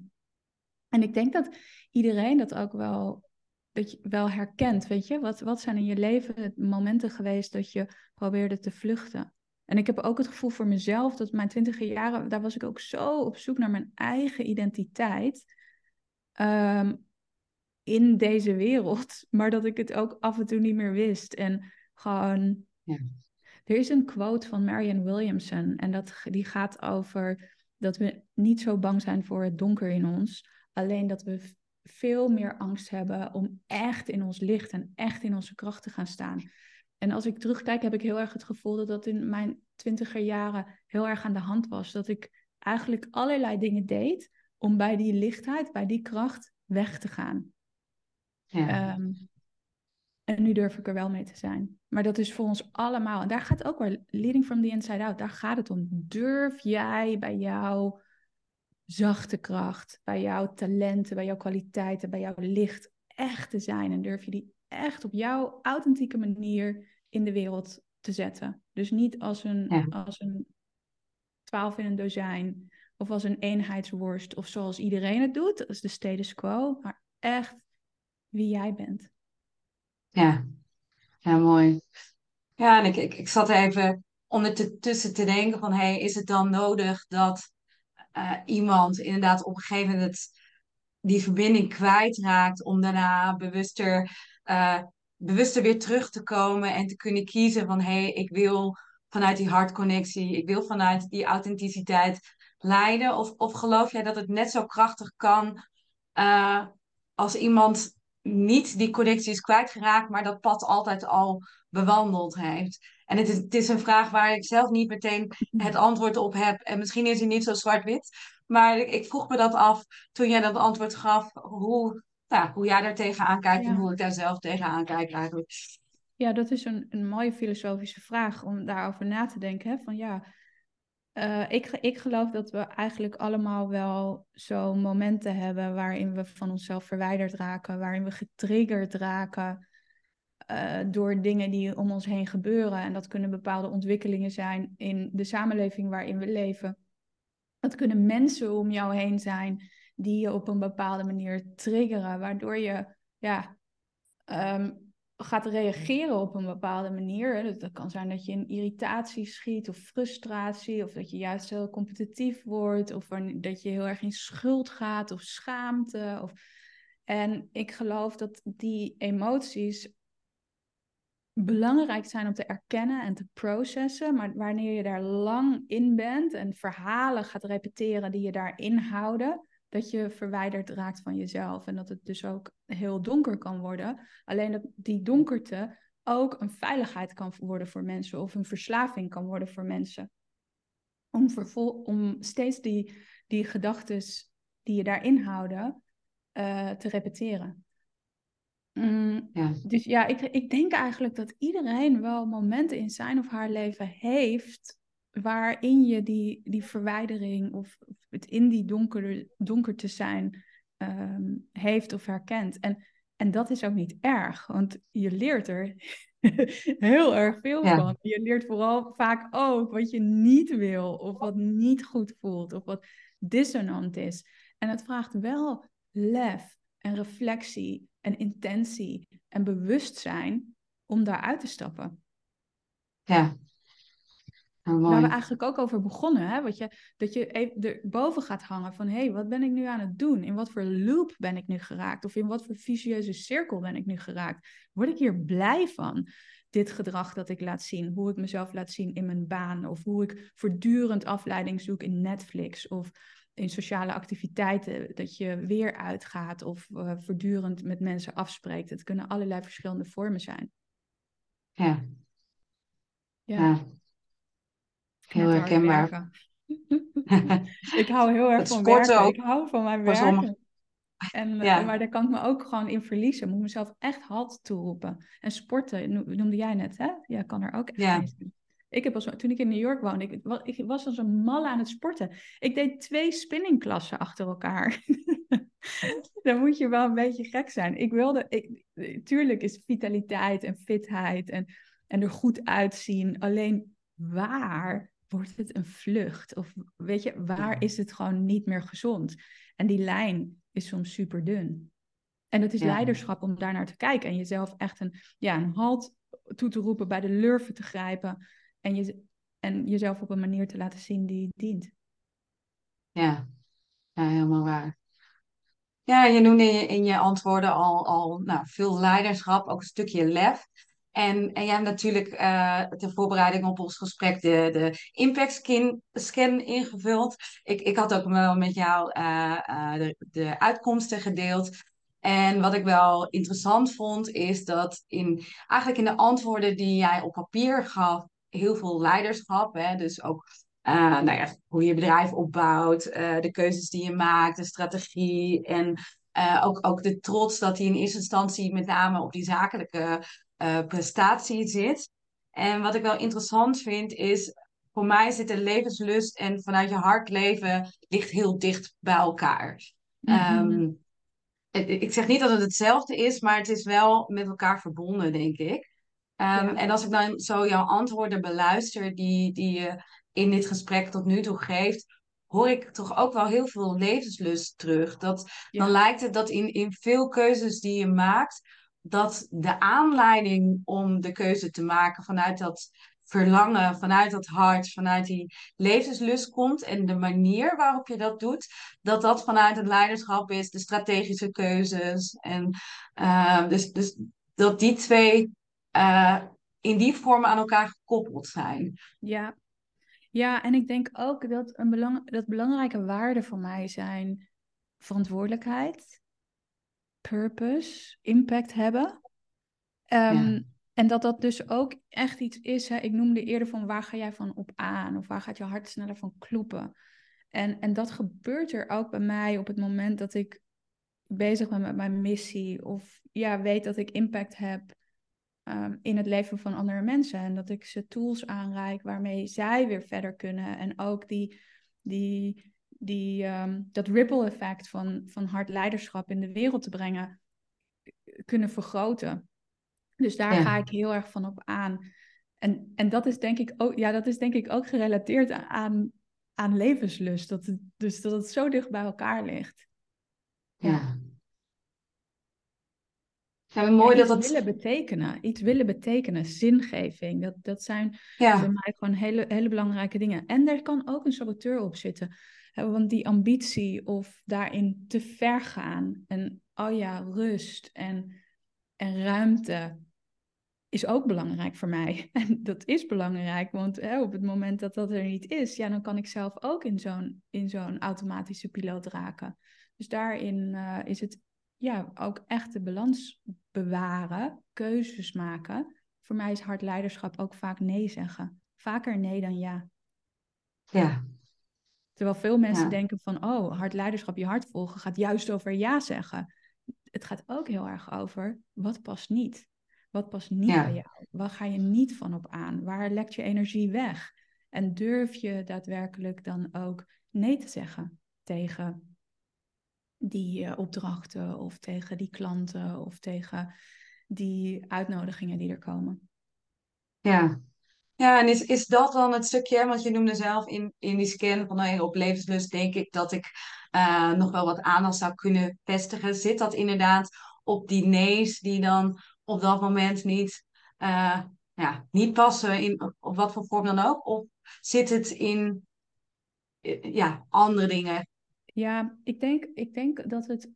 Speaker 2: en ik denk dat iedereen dat ook wel, dat je, wel herkent. Weet je, wat, wat zijn in je leven momenten geweest dat je probeerde te vluchten? En ik heb ook het gevoel voor mezelf dat mijn twintiger jaren, daar was ik ook zo op zoek naar mijn eigen identiteit. Ehm, in deze wereld, maar dat ik het ook af en toe niet meer wist. En gewoon. Ja. Er is een quote van Marianne Williamson en dat, die gaat over dat we niet zo bang zijn voor het donker in ons. Alleen dat we veel meer angst hebben om echt in ons licht en echt in onze kracht te gaan staan. En als ik terugkijk, heb ik heel erg het gevoel dat dat in mijn twintiger jaren heel erg aan de hand was. Dat ik eigenlijk allerlei dingen deed om bij die lichtheid, bij die kracht weg te gaan. Ja. Ehm, en nu durf ik er wel mee te zijn. Maar dat is voor ons allemaal. En daar gaat ook wel leading from the inside out. Daar gaat het om. Durf jij bij jouw zachte kracht, bij jouw talenten, bij jouw kwaliteiten, bij jouw licht echt te zijn? En durf je die echt op jouw authentieke manier in de wereld te zetten? Dus niet als een, als een twaalf in een dozijn of als een eenheidsworst of zoals iedereen het doet. Dat is de status quo. Maar echt wie jij bent.
Speaker 1: Ja, ja mooi. Ja, en ik, ik, ik zat even ondertussen te denken van, hey, is het dan nodig dat uh, iemand inderdaad op een gegeven moment die verbinding kwijtraakt om daarna bewuster, uh, bewuster weer terug te komen en te kunnen kiezen van, hey, ik wil vanuit die hartconnectie, ik wil vanuit die authenticiteit leiden? Of, of geloof jij dat het net zo krachtig kan uh, als iemand niet die connectie is kwijtgeraakt, maar dat pad altijd al bewandeld heeft. En het is, het is een vraag waar ik zelf niet meteen het antwoord op heb. En misschien is hij niet zo zwart-wit. Maar ik, vroeg me dat af toen jij dat antwoord gaf, hoe, nou, hoe jij daar tegenaan kijkt en hoe ik daar zelf tegenaan kijk eigenlijk.
Speaker 2: Ja, dat is een, een mooie filosofische vraag om daarover na te denken. Hè? Van ja, uh, ik, ik geloof dat we eigenlijk allemaal wel zo momenten hebben waarin we van onszelf verwijderd raken, waarin we getriggerd raken uh, door dingen die om ons heen gebeuren. En dat kunnen bepaalde ontwikkelingen zijn in de samenleving waarin we leven. Dat kunnen mensen om jou heen zijn die je op een bepaalde manier triggeren, waardoor je ja, um, gaat reageren op een bepaalde manier. Dat kan zijn dat je in irritatie schiet of frustratie, of dat je juist heel competitief wordt, of dat je heel erg in schuld gaat of schaamte. Of... En ik geloof dat die emoties belangrijk zijn om te erkennen en te processen, maar wanneer je daar lang in bent en verhalen gaat repeteren die je daarin houden, dat je verwijderd raakt van jezelf en dat het dus ook heel donker kan worden. Alleen dat die donkerte ook een veiligheid kan worden voor mensen of een verslaving kan worden voor mensen. Om, om steeds die, die gedachten die je daarin houden uh, te repeteren. Mm, ja. Dus ja, ik, ik denk eigenlijk dat iedereen wel momenten in zijn of haar leven heeft waarin je die, die verwijdering of het in die donker, donker te zijn ehm, heeft of herkent. En, en dat is ook niet erg, want je leert er heel erg veel van. Je leert vooral vaak ook wat je niet wil, of wat niet goed voelt, of wat dissonant is. En het vraagt wel lef en reflectie en intentie en bewustzijn om daaruit te stappen.
Speaker 1: Ja,
Speaker 2: Oh, Waar we eigenlijk ook over begonnen, hè? Wat je, dat je even erboven gaat hangen van hé, hey, wat ben ik nu aan het doen? In wat voor loop ben ik nu geraakt? Of in wat voor vicieuze cirkel ben ik nu geraakt? Word ik hier blij van? Dit gedrag dat ik laat zien, hoe ik mezelf laat zien in mijn baan, of hoe ik voortdurend afleiding zoek in Netflix of in sociale activiteiten, dat je weer uitgaat of uh, voortdurend met mensen afspreekt. Het kunnen allerlei verschillende vormen zijn.
Speaker 1: Ja. Ja. ja. Heel herkenbaar.
Speaker 2: ik hou heel erg van werken. Ook. Ik hou van mijn werk. En, eh, Maar daar kan ik me ook gewoon in verliezen. Ik moet mezelf echt halt toeroepen. En sporten, noemde jij net, hè? Ja, kan er ook echt ja. Ik heb als, toen ik in New York woonde, ik, ik was als een malle aan het sporten. Ik deed twee spinningklassen achter elkaar. Dan moet je wel een beetje gek zijn. Ik wilde, ik, tuurlijk is vitaliteit en fitheid en, en er goed uitzien. Alleen waar wordt het een vlucht? Of weet je, waar is het gewoon niet meer gezond? En die lijn is soms super dun. En het is leiderschap om daar naar te kijken en jezelf echt een, ja, een halt toe te roepen, bij de lurven te grijpen en, je, en jezelf op een manier te laten zien die dient.
Speaker 1: Ja, ja helemaal waar. Ja, je noemde in je, in je antwoorden al, al nou, veel leiderschap, ook een stukje lef. En, en jij hebt natuurlijk uh, ter voorbereiding op ons gesprek de, de impact skin, scan ingevuld. Ik, ik had ook wel met jou uh, de, de uitkomsten gedeeld. En wat ik wel interessant vond, is dat in, eigenlijk in de antwoorden die jij op papier gaf, heel veel leiderschap. Hè? Dus ook uh, nou ja, hoe je bedrijf opbouwt, de keuzes die je maakt, de strategie en ook, ook de trots dat die in eerste instantie met name op die zakelijke prestatie zit. En wat ik wel interessant vind is, voor mij zit de levenslust en vanuit je hart leven ligt heel dicht bij elkaar. Mm ik zeg niet dat het hetzelfde is, maar het is wel met elkaar verbonden, denk ik. Um, En als ik dan zo jouw antwoorden beluister, die, die je in dit gesprek tot nu toe geeft, hoor ik toch ook wel heel veel levenslust terug. Dat, Dan lijkt het dat in, in veel keuzes die je maakt, dat de aanleiding om de keuze te maken vanuit dat verlangen, vanuit dat hart, vanuit die levenslust komt en de manier waarop je dat doet, dat dat vanuit het leiderschap is, de strategische keuzes. En uh, dus, dus dat die twee uh, in die vorm aan elkaar gekoppeld zijn.
Speaker 2: Ja. ja, en ik denk ook dat, een belang, dat belangrijke waarden voor mij zijn verantwoordelijkheid, purpose, impact hebben. Um, En dat dat dus ook echt iets is. Hè? Ik noemde eerder van waar ga jij van op aan? Of waar gaat je hart sneller van kloppen? En, en dat gebeurt er ook bij mij op het moment dat ik bezig ben met mijn missie. Of ja, weet dat ik impact heb um, in het leven van andere mensen. En dat ik ze tools aanreik waarmee zij weer verder kunnen. En ook die, die, die, um, dat ripple effect van, van hard leiderschap in de wereld te brengen, kunnen vergroten. Dus daar ga ik heel erg van op aan. En, en dat is denk ik ook, ja, dat is denk ik ook gerelateerd aan, aan levenslust. Dat het, dus dat het zo dicht bij elkaar ligt.
Speaker 1: Ja. Ja, mooi
Speaker 2: dat
Speaker 1: dat
Speaker 2: iets willen betekenen, iets willen betekenen, zingeving. Dat, dat zijn voor mij gewoon hele, hele belangrijke dingen. En er kan ook een saboteur op zitten. Want die ambitie of daarin te ver gaan en oh ja, rust en, en ruimte is ook belangrijk voor mij. En dat is belangrijk, want hè, op het moment dat dat er niet is, ja, dan kan ik zelf ook in zo'n, in zo'n automatische piloot raken. Dus daarin uh, is het ja, ook echt de balans bewaren, keuzes maken. Voor mij is hard leiderschap ook vaak nee zeggen. Vaker nee dan ja.
Speaker 1: Ja.
Speaker 2: Terwijl veel mensen denken van, oh, hard leiderschap, je hart volgen, gaat juist over ja zeggen. Het gaat ook heel erg over, wat past niet? Wat past niet bij jou? Waar ga je niet van op aan? Waar lekt je energie weg? En durf je daadwerkelijk dan ook nee te zeggen tegen die uh, opdrachten of tegen die klanten of tegen die uitnodigingen die er komen?
Speaker 1: Ja, ja, en is, is dat dan het stukje, want je noemde zelf in, in die scan van nou, op levenslust, denk ik dat ik uh, nog wel wat aandacht zou kunnen vestigen. Zit dat inderdaad op die nee's die dan op dat moment niet, uh, ja, niet passen, in, op wat voor vorm dan ook? Of zit het in eh, ja, andere dingen?
Speaker 2: Ja, ik denk, ik denk dat het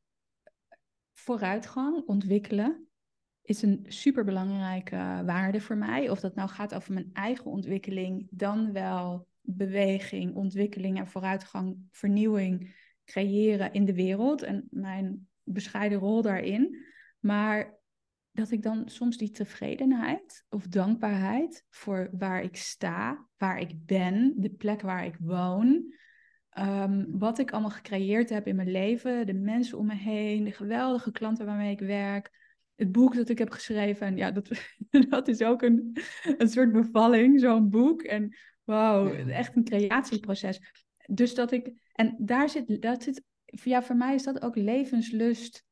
Speaker 2: vooruitgang, ontwikkelen, is een superbelangrijke waarde voor mij. Of dat nou gaat over mijn eigen ontwikkeling, dan wel beweging, ontwikkeling en vooruitgang, vernieuwing creëren in de wereld en mijn bescheiden rol daarin. Maar dat ik dan soms die tevredenheid of dankbaarheid voor waar ik sta, waar ik ben, de plek waar ik woon, ehm, wat ik allemaal gecreëerd heb in mijn leven, de mensen om me heen, de geweldige klanten waarmee ik werk, het boek dat ik heb geschreven. En ja, dat, dat is ook een, een soort bevalling, zo'n boek. En wauw, echt een creatieproces. Dus dat ik, en daar zit, dat zit, ja, voor mij is dat ook levenslust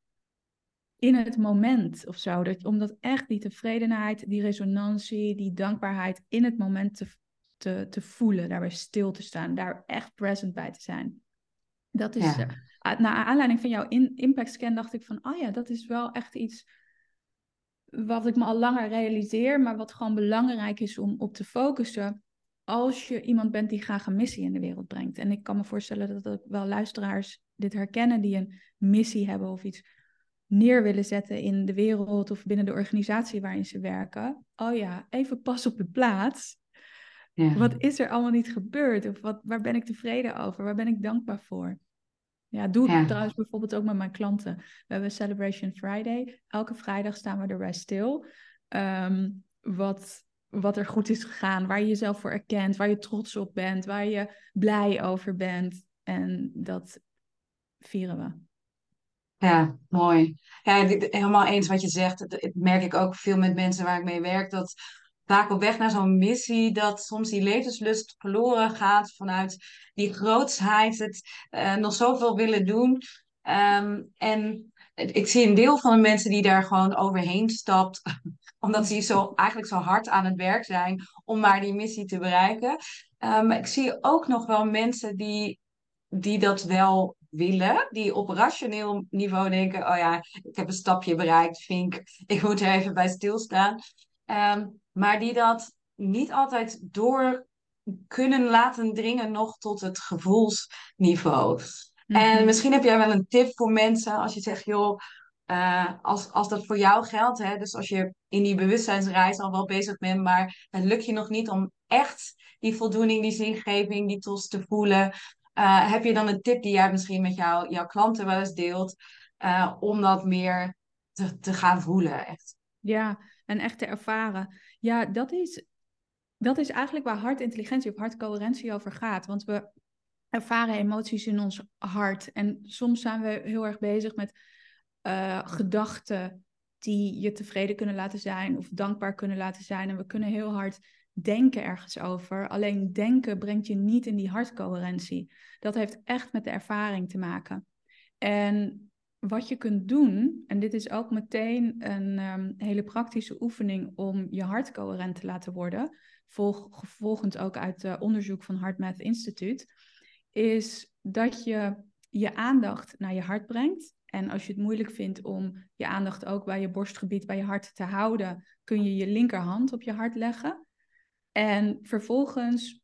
Speaker 2: in het moment of zo. Dat, omdat echt die tevredenheid, die resonantie, die dankbaarheid in het moment te, te, te voelen, daarbij stil te staan, daar echt present bij te zijn. Dat is, ja. uh, naar aanleiding van jouw in, impact scan dacht ik van, oh ja, dat is wel echt iets wat ik me al langer realiseer, maar wat gewoon belangrijk is om op te focussen als je iemand bent die graag een missie in de wereld brengt. En ik kan me voorstellen dat er wel luisteraars dit herkennen die een missie hebben of iets neer willen zetten in de wereld of binnen de organisatie waarin ze werken. Oh ja, even pas op de plaats. Ja. Wat is er allemaal niet gebeurd? Of wat, waar ben ik tevreden over? Waar ben ik dankbaar voor? Ja, doe ik trouwens bijvoorbeeld ook met mijn klanten. We hebben Celebration Friday. Elke vrijdag staan we erbij stil. Ehm, wat, wat er goed is gegaan, waar je jezelf voor erkent, waar je trots op bent, waar je blij over bent. En dat vieren we.
Speaker 1: Ja, mooi. Ja, helemaal eens wat je zegt. Dat merk ik ook veel met mensen waar ik mee werk. Dat vaak op weg naar zo'n missie, dat soms die levenslust verloren gaat vanuit die grootsheid, het uh, nog zoveel willen doen. Um, en ik zie een deel van de mensen die daar gewoon overheen stapt, omdat ze zo, eigenlijk zo hard aan het werk zijn om maar die missie te bereiken. Maar ik zie ook nog wel mensen die, die dat wel willen, die op rationeel niveau denken: oh ja, ik heb een stapje bereikt, Vink, ik moet er even bij stilstaan. Um, maar die dat niet altijd door kunnen laten dringen nog tot het gevoelsniveau. En mhm. misschien heb jij wel een tip voor mensen als je zegt, joh, uh, als, als dat voor jou geldt, hè, dus als je in die bewustzijnsreis al wel bezig bent, maar het lukt je nog niet om echt die voldoening, die zingeving, die tos te voelen, uh, heb je dan een tip die jij misschien met jou, jouw klanten wel eens deelt, uh, om dat meer te, te gaan voelen? Echt?
Speaker 2: Ja, en echt te ervaren. Ja, dat is, dat is eigenlijk waar hartintelligentie of hartcoherentie over gaat. Want we ervaren emoties in ons hart. En soms zijn we heel erg bezig met uh, gedachten die je tevreden kunnen laten zijn of dankbaar kunnen laten zijn. En we kunnen heel hard denken ergens over. Alleen denken brengt je niet in die hartcoherentie. Dat heeft echt met de ervaring te maken. En wat je kunt doen, en dit is ook meteen een um, hele praktische oefening om je hart coherent te laten worden, volg, gevolgend ook uit uh, onderzoek van HeartMath Institute, is dat je je aandacht naar je hart brengt. En als je het moeilijk vindt om je aandacht ook bij je borstgebied, bij je hart te houden, kun je je linkerhand op je hart leggen. En vervolgens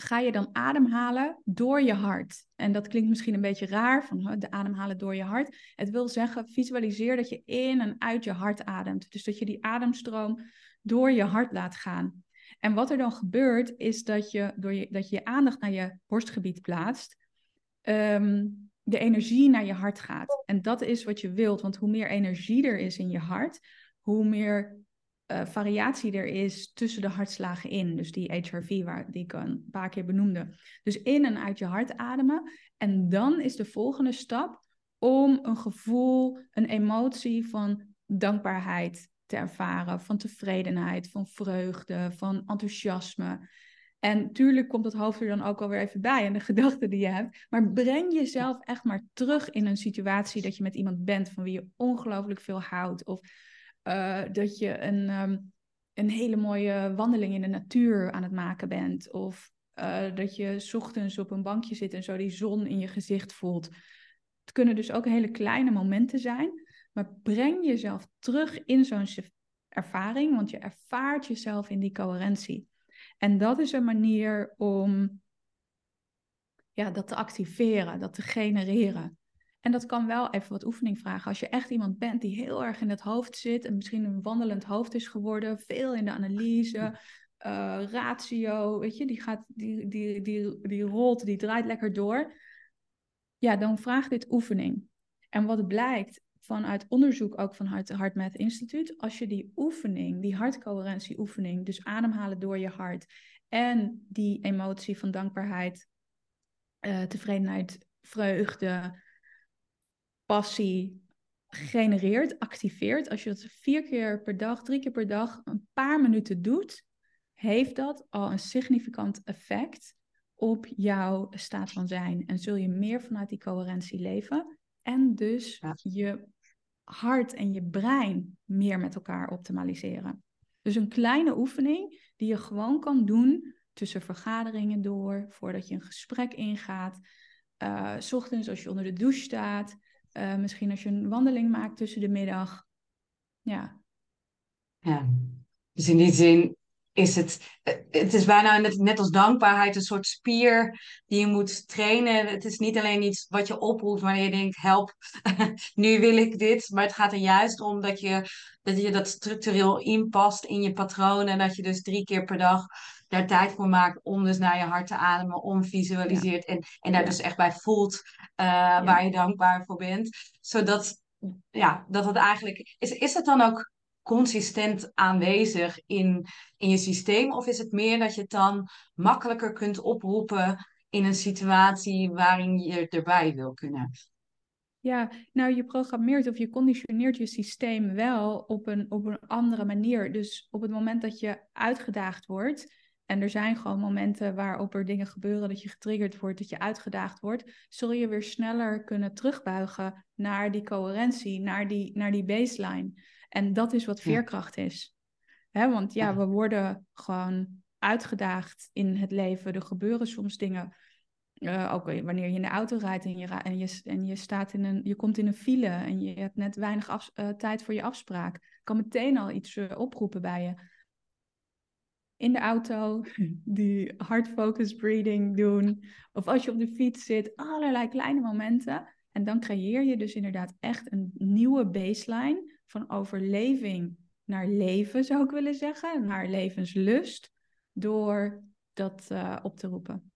Speaker 2: ga je dan ademhalen door je hart. En dat klinkt misschien een beetje raar, van de ademhalen door je hart. Het wil zeggen, visualiseer dat je in en uit je hart ademt. Dus dat je die ademstroom door je hart laat gaan. En wat er dan gebeurt, is dat je, door je, dat je aandacht naar je borstgebied plaatst, ehm, de energie naar je hart gaat. En dat is wat je wilt, want hoe meer energie er is in je hart, hoe meer uh, variatie er is tussen de hartslagen in. Dus die HRV waar, die ik een paar keer benoemde. Dus in en uit je hart ademen. En dan is de volgende stap om een gevoel, een emotie van dankbaarheid te ervaren, van tevredenheid, van vreugde, van enthousiasme. En tuurlijk komt het hoofd er dan ook alweer even bij en de gedachten die je hebt. Maar breng jezelf echt maar terug in een situatie dat je met iemand bent van wie je ongelooflijk veel houdt. Of uh, dat je een, um, een hele mooie wandeling in de natuur aan het maken bent. Of uh, dat je ochtends op een bankje zit en zo die zon in je gezicht voelt. Het kunnen dus ook hele kleine momenten zijn. Maar breng jezelf terug in zo'n ervaring, want je ervaart jezelf in die coherentie. En dat is een manier om ja, dat te activeren, dat te genereren. En dat kan wel even wat oefening vragen. Als je echt iemand bent die heel erg in het hoofd zit en misschien een wandelend hoofd is geworden, veel in de analyse, uh, ratio, weet je, die, gaat, die, die, die, die rolt, die draait lekker door. Ja, dan vraag dit oefening. En wat blijkt vanuit onderzoek ook van het HeartMath Instituut, als je die oefening, die hartcoherentie oefening, dus ademhalen door je hart en die emotie van dankbaarheid, uh, tevredenheid, vreugde, passie genereert, activeert, als je dat vier keer per dag, drie keer per dag, een paar minuten doet, heeft dat al een significant effect op jouw staat van zijn. En zul je meer vanuit die coherentie leven en dus je hart en je brein meer met elkaar optimaliseren. Dus een kleine oefening die je gewoon kan doen tussen vergaderingen door, voordat je een gesprek ingaat, uh, s ochtends als je onder de douche staat, uh, misschien als je een wandeling maakt tussen de middag. Ja.
Speaker 1: Ja, dus in die zin is het, het is bijna net, net als dankbaarheid een soort spier die je moet trainen. Het is niet alleen iets wat je oproept wanneer je denkt, help, nu wil ik dit. Maar het gaat er juist om dat je dat, je dat structureel inpast in je patronen. En dat je dus drie keer per dag daar tijd voor maakt om dus naar je hart te ademen, om visualiseert en, en daar dus echt bij voelt uh, waar je dankbaar voor bent. Zodat ja, dat het eigenlijk. Is, is het dan ook consistent aanwezig in, in je systeem? Of is het meer dat je het dan makkelijker kunt oproepen in een situatie waarin je erbij wil kunnen?
Speaker 2: Ja, nou je programmeert of je conditioneert je systeem wel op een, op een andere manier. Dus op het moment dat je uitgedaagd wordt, en er zijn gewoon momenten waarop er dingen gebeuren, dat je getriggerd wordt, dat je uitgedaagd wordt, zul je weer sneller kunnen terugbuigen naar die coherentie, naar die, naar die baseline. En dat is wat veerkracht is. Hè, want ja, we worden gewoon uitgedaagd in het leven. Er gebeuren soms dingen. Uh, ook wanneer je in de auto rijdt en je, en je, en je, staat in een, je komt in een file en je hebt net weinig af, uh, tijd voor je afspraak. kan meteen al iets uh, oproepen bij je. In de auto, die hard focus breathing doen. Of als je op de fiets zit, allerlei kleine momenten. En dan creëer je dus inderdaad echt een nieuwe baseline van overleving naar leven, zou ik willen zeggen, naar levenslust, door dat uh, op te roepen.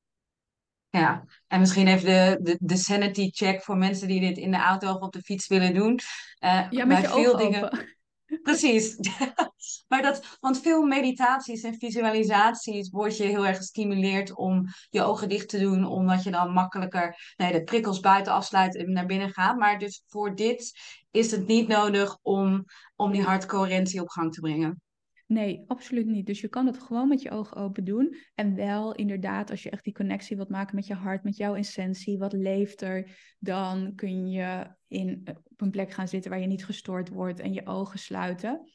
Speaker 1: Ja, en misschien even de, de, de sanity check voor mensen die dit in de auto of op de fiets willen doen.
Speaker 2: Uh, ja, met je veel dingen. Open.
Speaker 1: Precies. maar dat, want veel meditaties en visualisaties word je heel erg gestimuleerd om je ogen dicht te doen, omdat je dan makkelijker nee, de prikkels buiten afsluit en naar binnen gaat. Maar dus voor dit is het niet nodig om, om die hartcoherentie op gang te brengen.
Speaker 2: Nee, absoluut niet. Dus je kan het gewoon met je ogen open doen. En wel inderdaad, als je echt die connectie wilt maken met je hart, met jouw essentie, wat leeft er, dan kun je in, op een plek gaan zitten waar je niet gestoord wordt en je ogen sluiten.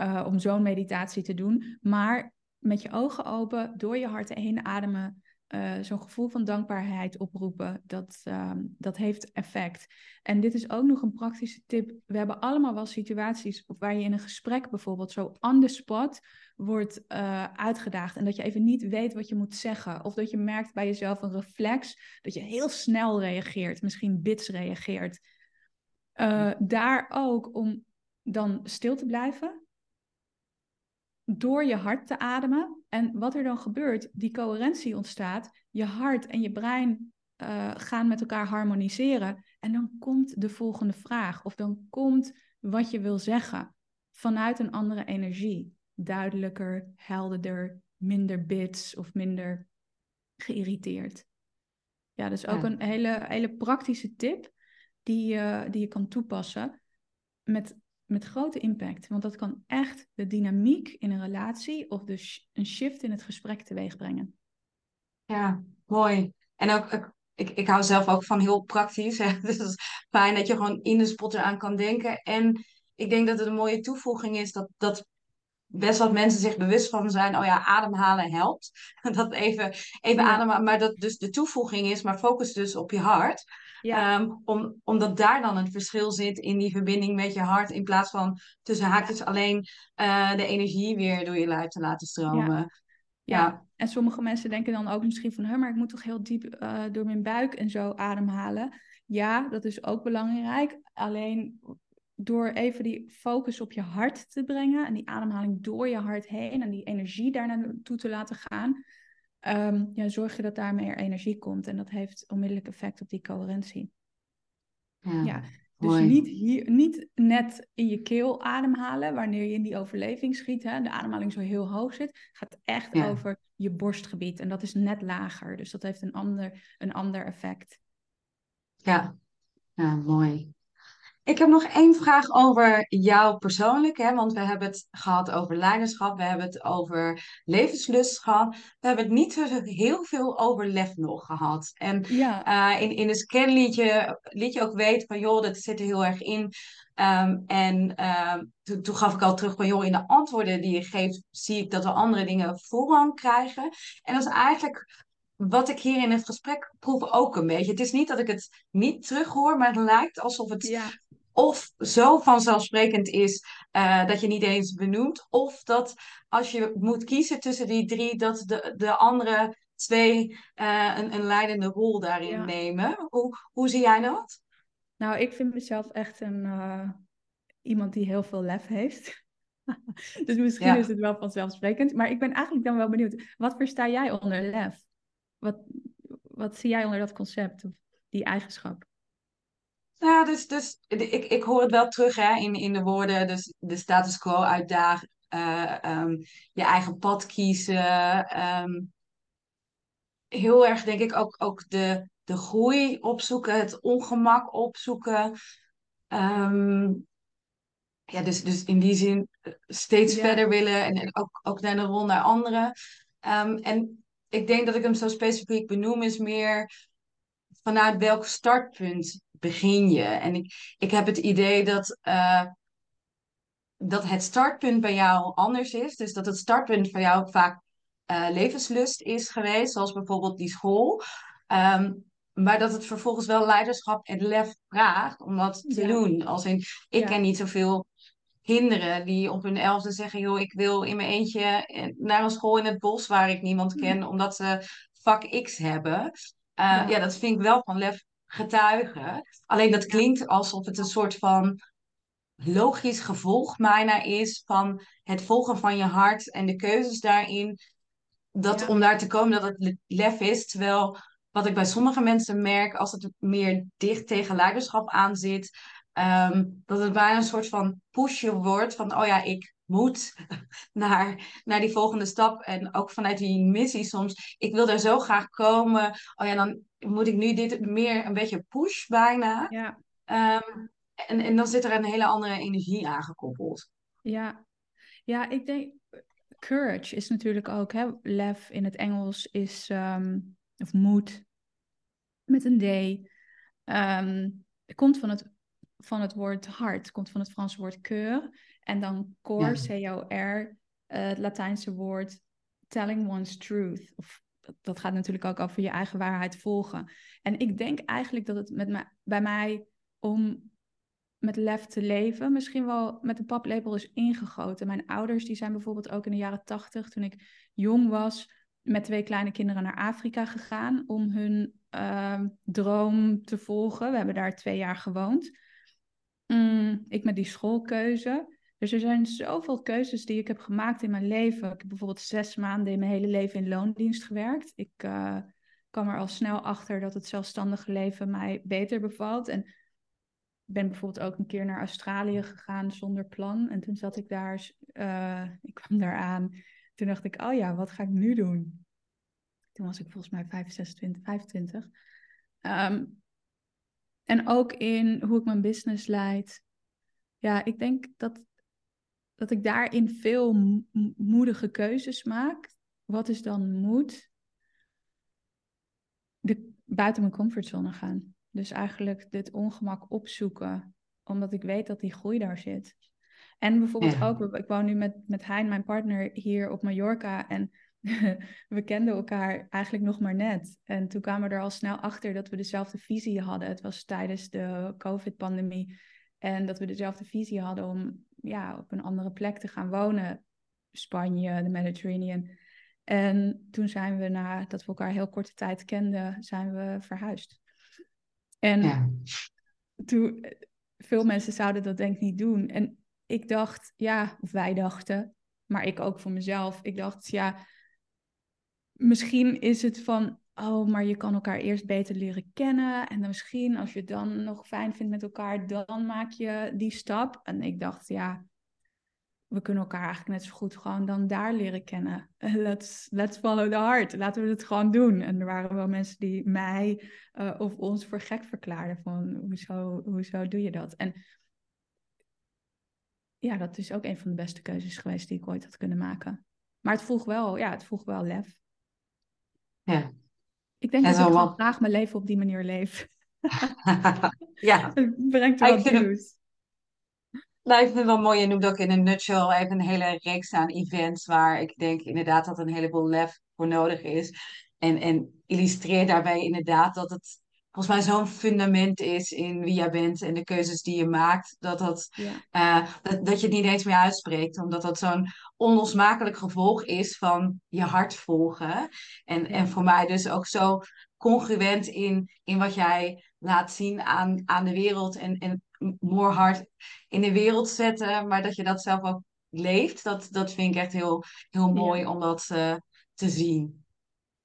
Speaker 2: Uh, om zo'n meditatie te doen. Maar met je ogen open, door je hart heen ademen, uh, zo'n gevoel van dankbaarheid oproepen, dat, uh, dat heeft effect. En dit is ook nog een praktische tip. We hebben allemaal wel situaties waar je in een gesprek bijvoorbeeld zo on the spot wordt uh, uitgedaagd en dat je even niet weet wat je moet zeggen. Of dat je merkt bij jezelf een reflex dat je heel snel reageert, misschien bits reageert. Uh, daar ook om dan stil te blijven, door je hart te ademen. En wat er dan gebeurt, die coherentie ontstaat. Je hart en je brein uh, gaan met elkaar harmoniseren. En dan komt de volgende vraag. Of dan komt wat je wil zeggen. Vanuit een andere energie. Duidelijker, helderder, minder bits of minder geïrriteerd. Ja, dus ook een hele, hele praktische tip die, uh, die je kan toepassen. Met met grote impact. Want dat kan echt de dynamiek in een relatie of dus een shift in het gesprek teweeg brengen.
Speaker 1: Ja, mooi. En ook, ik, ik hou zelf ook van heel praktisch. Hè? Dus het is fijn dat je gewoon in de spot eraan kan denken. En ik denk dat het een mooie toevoeging is dat, dat best wat mensen zich bewust van zijn. Oh ja, ademhalen helpt. Dat even, even ademen. Maar dat dus de toevoeging is, maar focus dus op je hart. Ja. Um, om, omdat daar dan het verschil zit in die verbinding met je hart. In plaats van tussen haakjes alleen uh, de energie weer door je lijf te laten stromen.
Speaker 2: Ja. ja. en sommige mensen denken dan ook misschien van... maar ik moet toch heel diep uh, door mijn buik en zo ademhalen. Ja, dat is ook belangrijk. Alleen door even die focus op je hart te brengen... en die ademhaling door je hart heen... en die energie daar naartoe te laten gaan um, ja, zorg je dat daar meer energie komt. En dat heeft onmiddellijk effect op die coherentie. Ja, ja. Dus niet, hier, niet net in je keel ademhalen wanneer je in die overleving schiet. Hè, de ademhaling zo heel hoog zit. Het gaat echt over je borstgebied. En dat is net lager. Dus dat heeft een ander, een ander effect.
Speaker 1: Ja, ja mooi. Ik heb nog één vraag over jou persoonlijk, hè? want we hebben het gehad over leiderschap, we hebben het over levenslust gehad. We hebben het niet zo heel veel over lef nog gehad. En ja. uh, in, in de scan liet je, ook weten van, joh, dat zit er heel erg in. Um, en uh, toen gaf ik al terug van, joh, in de antwoorden die je geeft, zie ik dat er andere dingen voorrang krijgen. En dat is eigenlijk wat ik hier in het gesprek proef ook een beetje. Het is niet dat ik het niet terughoor, maar het lijkt alsof het ja of zo vanzelfsprekend is uh, dat je niet eens benoemt. Of dat als je moet kiezen tussen die drie, dat de, de andere twee uh, een, een leidende rol daarin nemen. Hoe, hoe zie jij dat?
Speaker 2: Nou, ik vind mezelf echt een, uh, iemand die heel veel lef heeft. dus misschien is het wel vanzelfsprekend. Maar ik ben eigenlijk dan wel benieuwd, wat versta jij onder lef? Wat, wat zie jij onder dat concept, of die eigenschap?
Speaker 1: Ja, dus, dus ik, ik hoor het wel terug hè, in, in de woorden. Dus de status quo uitdagen, uh, um, je eigen pad kiezen. Um, heel erg denk ik ook, ook de, de groei opzoeken, het ongemak opzoeken. Um, ja, dus, dus in die zin eh, steeds verder willen en, en, ook, ook naar de rol naar anderen. en ik denk dat ik hem zo specifiek benoem is meer vanuit welk startpunt begin je? En ik, ik heb het idee dat, uh, dat het startpunt bij jou anders is. Dus dat het startpunt van jou vaak uh, levenslust is geweest, zoals bijvoorbeeld die school. Um, maar dat het vervolgens wel leiderschap en lef vraagt om dat te doen. Als in, ik ken niet zoveel kinderen die op hun elfde zeggen: joh, ik wil in mijn eentje eh, naar een school in het bos waar ik niemand hm. ken, omdat ze vak X hebben. Uh, ja. ja. dat vind ik wel van lef getuigen. Alleen dat klinkt alsof het een soort van logisch gevolg bijna is van het volgen van je hart en de keuzes daarin. Dat om daar te komen dat het lef is. Terwijl wat ik bij sommige mensen merk, als het meer dicht tegen leiderschap aan zit, ehm, dat het bijna een soort van pushje wordt van, oh ja, ik moet naar, naar die volgende stap. En ook vanuit die missie soms, ik wil daar zo graag komen. Oh ja, dan moet ik nu dit meer een beetje push bijna. Ja. Ehm, en, en dan zit er een hele andere energie aangekoppeld.
Speaker 2: Ja, ja ik denk, courage is natuurlijk ook, hè, lef in het Engels is, ehm, of moed, met een D. Um, komt van het, van het woord hart, komt van het Franse woord cœur. En dan core, C-O-R, uh, het Latijnse woord telling one's truth. Of, dat gaat natuurlijk ook over je eigen waarheid volgen. En ik denk eigenlijk dat het met me, bij mij om met lef te leven, misschien wel met de paplepel is ingegoten. Mijn ouders die zijn bijvoorbeeld ook in de jaren tachtig, toen ik jong was, met twee kleine kinderen naar Afrika gegaan om hun uh, droom te volgen. We hebben daar twee jaar gewoond. Mm, ik met die schoolkeuze. Dus er zijn zoveel keuzes die ik heb gemaakt in mijn leven. Ik heb bijvoorbeeld zes maanden in mijn hele leven in loondienst gewerkt. Ik uh, kwam er al snel achter dat het zelfstandige leven mij beter bevalt. En ben bijvoorbeeld ook een keer naar Australië gegaan zonder plan. En toen zat ik daar, uh, ik kwam daar aan. Toen dacht ik, oh ja, wat ga ik nu doen? Toen was ik volgens mij 25, 25. Um, en ook in hoe ik mijn business leid. Ja, ik denk dat, dat ik daarin veel moedige keuzes maak. Wat is dan moed? De, buiten mijn comfortzone gaan. Dus eigenlijk dit ongemak opzoeken, omdat ik weet dat die groei daar zit. En bijvoorbeeld ook, ik woon nu met, met Hein, mijn partner, hier op Mallorca. En we kenden elkaar eigenlijk nog maar net. En toen kwamen we er al snel achter dat we dezelfde visie hadden. Het was tijdens de COVID-pandemie. En dat we dezelfde visie hadden om ja, op een andere plek te gaan wonen. Spanje, de Mediterranean. En toen zijn we, nadat we elkaar heel korte tijd kenden, zijn we verhuisd. En ja. toen, veel mensen zouden dat denk ik niet doen. En ik dacht, ja, of wij dachten, maar ik ook voor mezelf. Ik dacht, ja, misschien is het van, oh, maar je kan elkaar eerst beter leren kennen. En dan misschien, als je het dan nog fijn vindt met elkaar, dan maak je die stap. En ik dacht, ja, we kunnen elkaar eigenlijk net zo goed gewoon dan daar leren kennen. Let's, let's follow the heart. Laten we het gewoon doen. En er waren wel mensen die mij uh, of ons voor gek verklaarden. Van, hoezo, hoezo doe je dat? En ja, dat is ook een van de beste keuzes geweest die ik ooit had kunnen maken. Maar het vroeg wel, ja, het vroeg wel lef.
Speaker 1: Ja.
Speaker 2: Ik denk dat ik graag mijn leven op die manier leef.
Speaker 1: ja.
Speaker 2: Het brengt wel nieuws.
Speaker 1: Nou, ik vind het wel mooi. Je noemt ook in een nutshell even een hele reeks aan events waar ik denk inderdaad dat een heleboel lef voor nodig is. En, en illustreer daarbij inderdaad dat het volgens mij zo'n fundament is in wie jij bent en de keuzes die je maakt, dat, dat, uh, dat, dat je het niet eens meer uitspreekt, omdat dat zo'n onlosmakelijk gevolg is van je hart volgen. En, en voor mij dus ook zo congruent in, in wat jij laat zien aan, aan de wereld en, en more hard in de wereld zetten, maar dat je dat zelf ook leeft, dat, dat vind ik echt heel, heel mooi om dat uh, te zien.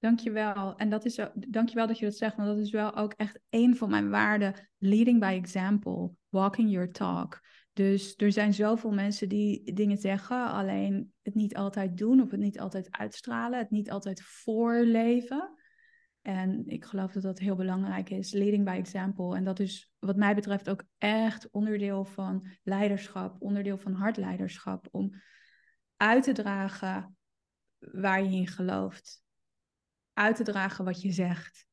Speaker 2: Dankjewel. En dat is, dankjewel dat je dat zegt, want dat is wel ook echt een van mijn waarden. Leading by example, walking your talk. Dus er zijn zoveel mensen die dingen zeggen, alleen het niet altijd doen of het niet altijd uitstralen, het niet altijd voorleven. En ik geloof dat dat heel belangrijk is, leading by example. En dat is wat mij betreft ook echt onderdeel van leiderschap, onderdeel van hartleiderschap, om uit te dragen waar je in gelooft uit te dragen wat je zegt.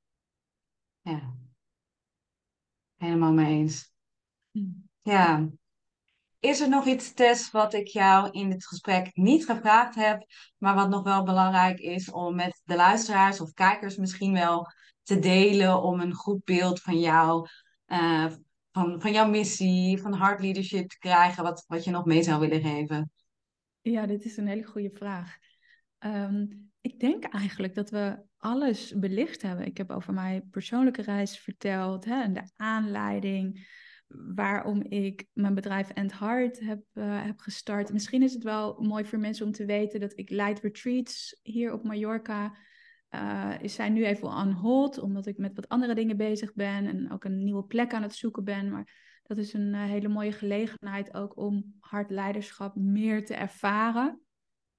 Speaker 1: Ja, helemaal mee eens. Hm. Ja. Is er nog iets, Tess, wat ik jou in dit gesprek niet gevraagd heb, maar wat nog wel belangrijk is om met de luisteraars of kijkers misschien wel te delen om een goed beeld van jou, uh, van, van jouw missie, van hard leadership te krijgen, wat, wat je nog mee zou willen geven?
Speaker 2: Ja, dit is een hele goede vraag. Ehm, ik denk eigenlijk dat we alles belicht hebben. Ik heb over mijn persoonlijke reis verteld hè, en de aanleiding waarom ik mijn bedrijf End Heart heb, uh, heb gestart. Misschien is het wel mooi voor mensen om te weten dat ik leid retreats hier op Mallorca. Uh, zijn nu even on hold, omdat ik met wat andere dingen bezig ben en ook een nieuwe plek aan het zoeken ben. Maar dat is een uh, hele mooie gelegenheid ook om hard leiderschap meer te ervaren.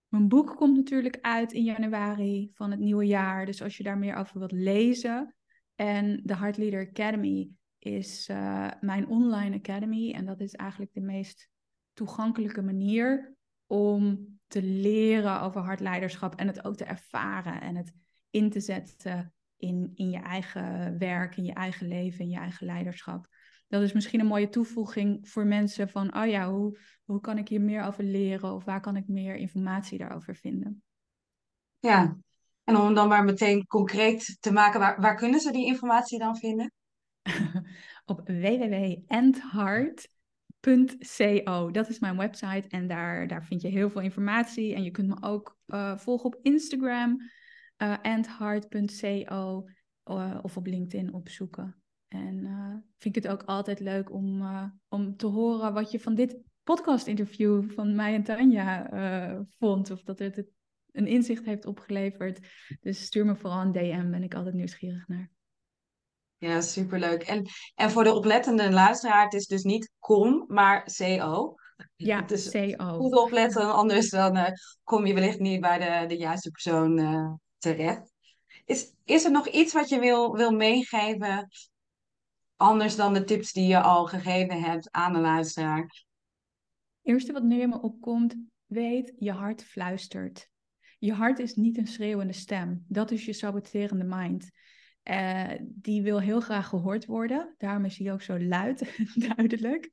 Speaker 2: Mijn boek komt natuurlijk uit in januari van het nieuwe jaar. Dus als je daar meer over wilt lezen. En de Heart Leader Academy is uh, mijn online academy. En dat is eigenlijk de meest toegankelijke manier om te leren over hartleiderschap en het ook te ervaren en het in te zetten in, in je eigen werk, in je eigen leven, in je eigen leiderschap dat is misschien een mooie toevoeging voor mensen van, oh ja, hoe, hoe kan ik hier meer over leren of waar kan ik meer informatie daarover vinden?
Speaker 1: Ja, en om dan maar meteen concreet te maken, waar, waar kunnen ze die informatie dan vinden?
Speaker 2: Op www.endheart.co. Dat is mijn website en daar, daar vind je heel veel informatie. En je kunt me ook uh, volgen op Instagram, uh, uh, of op LinkedIn opzoeken. En uh, vind ik het ook altijd leuk om, uh, om te horen wat je van dit podcast-interview van mij en Tanja uh, vond. Of dat het een inzicht heeft opgeleverd. Dus stuur me vooral een DM, ben ik altijd nieuwsgierig naar.
Speaker 1: Ja, superleuk. En, en voor de oplettende luisteraar, het is dus niet com, maar co.
Speaker 2: Ja, dus co.
Speaker 1: Goed opletten, anders dan kom je wellicht niet bij de, de juiste persoon terecht. Is, is er nog iets wat je wil, wil meegeven anders dan de tips die je al gegeven hebt aan de luisteraar?
Speaker 2: Eerste wat nu in me opkomt, weet, je hart fluistert. Je hart is niet een schreeuwende stem. Dat is je saboterende mind. Uh, die wil heel graag gehoord worden. Daarom is hij ook zo luid, duidelijk.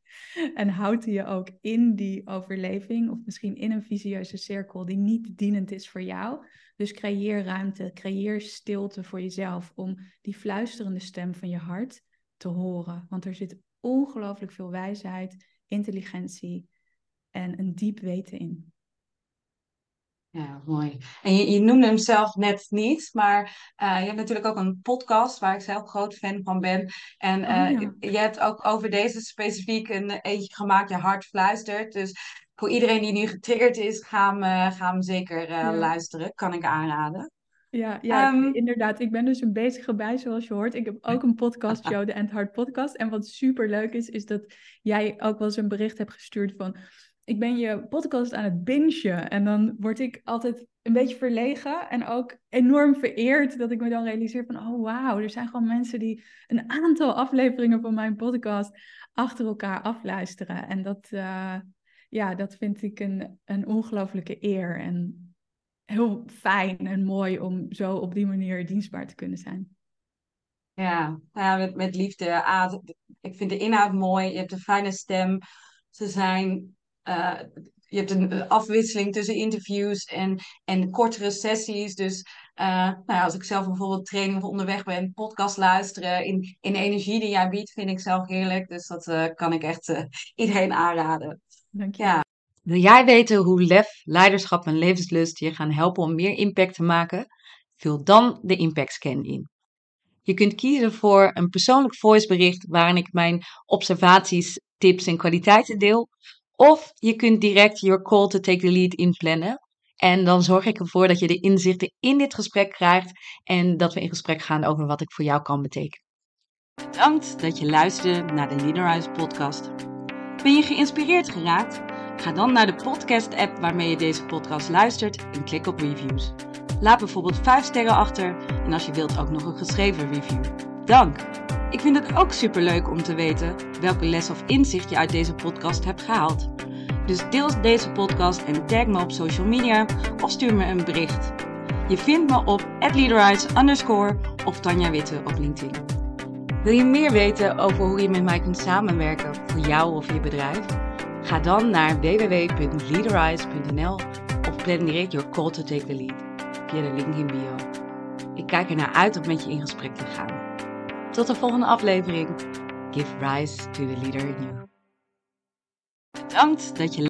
Speaker 2: En houdt hij je ook in die overleving, of misschien in een visieuze cirkel die niet dienend is voor jou. Dus creëer ruimte, creëer stilte voor jezelf om die fluisterende stem van je hart te horen. Want er zit ongelooflijk veel wijsheid, intelligentie en een diep weten in.
Speaker 1: Ja, mooi. En je, je noemde hem zelf net niet, maar uh, je hebt natuurlijk ook een podcast waar ik zelf groot fan van ben. En uh, je hebt ook over deze specifiek een eentje gemaakt, Je hart fluistert. Dus voor iedereen die nu getriggerd is, ga hem, uh, ga hem zeker luisteren. Kan ik aanraden.
Speaker 2: Ja, ja ehm, inderdaad. Ik ben dus een bezige bij, zoals je hoort. Ik heb ook een podcast show, de End Heart Podcast. En wat super leuk is, is dat jij ook wel eens een bericht hebt gestuurd van... Ik ben je podcast aan het bingen. En dan word ik altijd een beetje verlegen en ook enorm vereerd dat ik me dan realiseer van... Oh, wauw, er zijn gewoon mensen die een aantal afleveringen van mijn podcast achter elkaar afluisteren. En dat, uh, ja, dat vind ik een, een ongelofelijke eer. En heel fijn en mooi om zo op die manier dienstbaar te kunnen zijn.
Speaker 1: Ja, ja met, met liefde. Ah, ik vind de inhoud mooi. Je hebt een fijne stem. Ze zijn. Uh, je hebt een afwisseling tussen interviews en, en kortere sessies. Dus
Speaker 3: Uh, nou ja, als ik zelf bijvoorbeeld training of onderweg ben, podcast luisteren. In, in de energie die jij biedt, vind ik zelf heerlijk. Dus dat uh, kan ik echt iedereen aanraden.
Speaker 2: Dank je.
Speaker 3: Ja.
Speaker 1: Wil jij weten hoe lef, leiderschap en levenslust je gaan helpen om meer impact te maken? Vul dan de Impact Scan in. Je kunt kiezen voor een persoonlijk voicebericht waarin ik mijn observaties, tips en kwaliteiten deel. Of je kunt direct your call to take the lead inplannen. En dan zorg ik ervoor dat je de inzichten in dit gesprek krijgt en dat we in gesprek gaan over wat ik voor jou kan betekenen. Bedankt dat je luisterde naar de Leaderize podcast. Ben je geïnspireerd geraakt? Ga dan naar de podcast-app waarmee je deze podcast luistert en klik op reviews. Laat bijvoorbeeld 5 sterren achter en als je wilt ook nog een geschreven review. Dank! Ik vind het ook superleuk om te weten welke les of inzicht je uit deze podcast hebt gehaald. Dus deel deze podcast en tag me op social media of stuur me een bericht. Je vindt me op underscore of Tanja Witte op LinkedIn. Wil je meer weten over hoe je met mij kunt samenwerken voor jou of je bedrijf? Ga dan naar www.leaderize.nl of plan direct your call to take the lead via de link in bio. Ik kijk er naar uit om met je in gesprek te gaan. Tot de volgende aflevering. Give rise to the leader in you. Bedankt dat je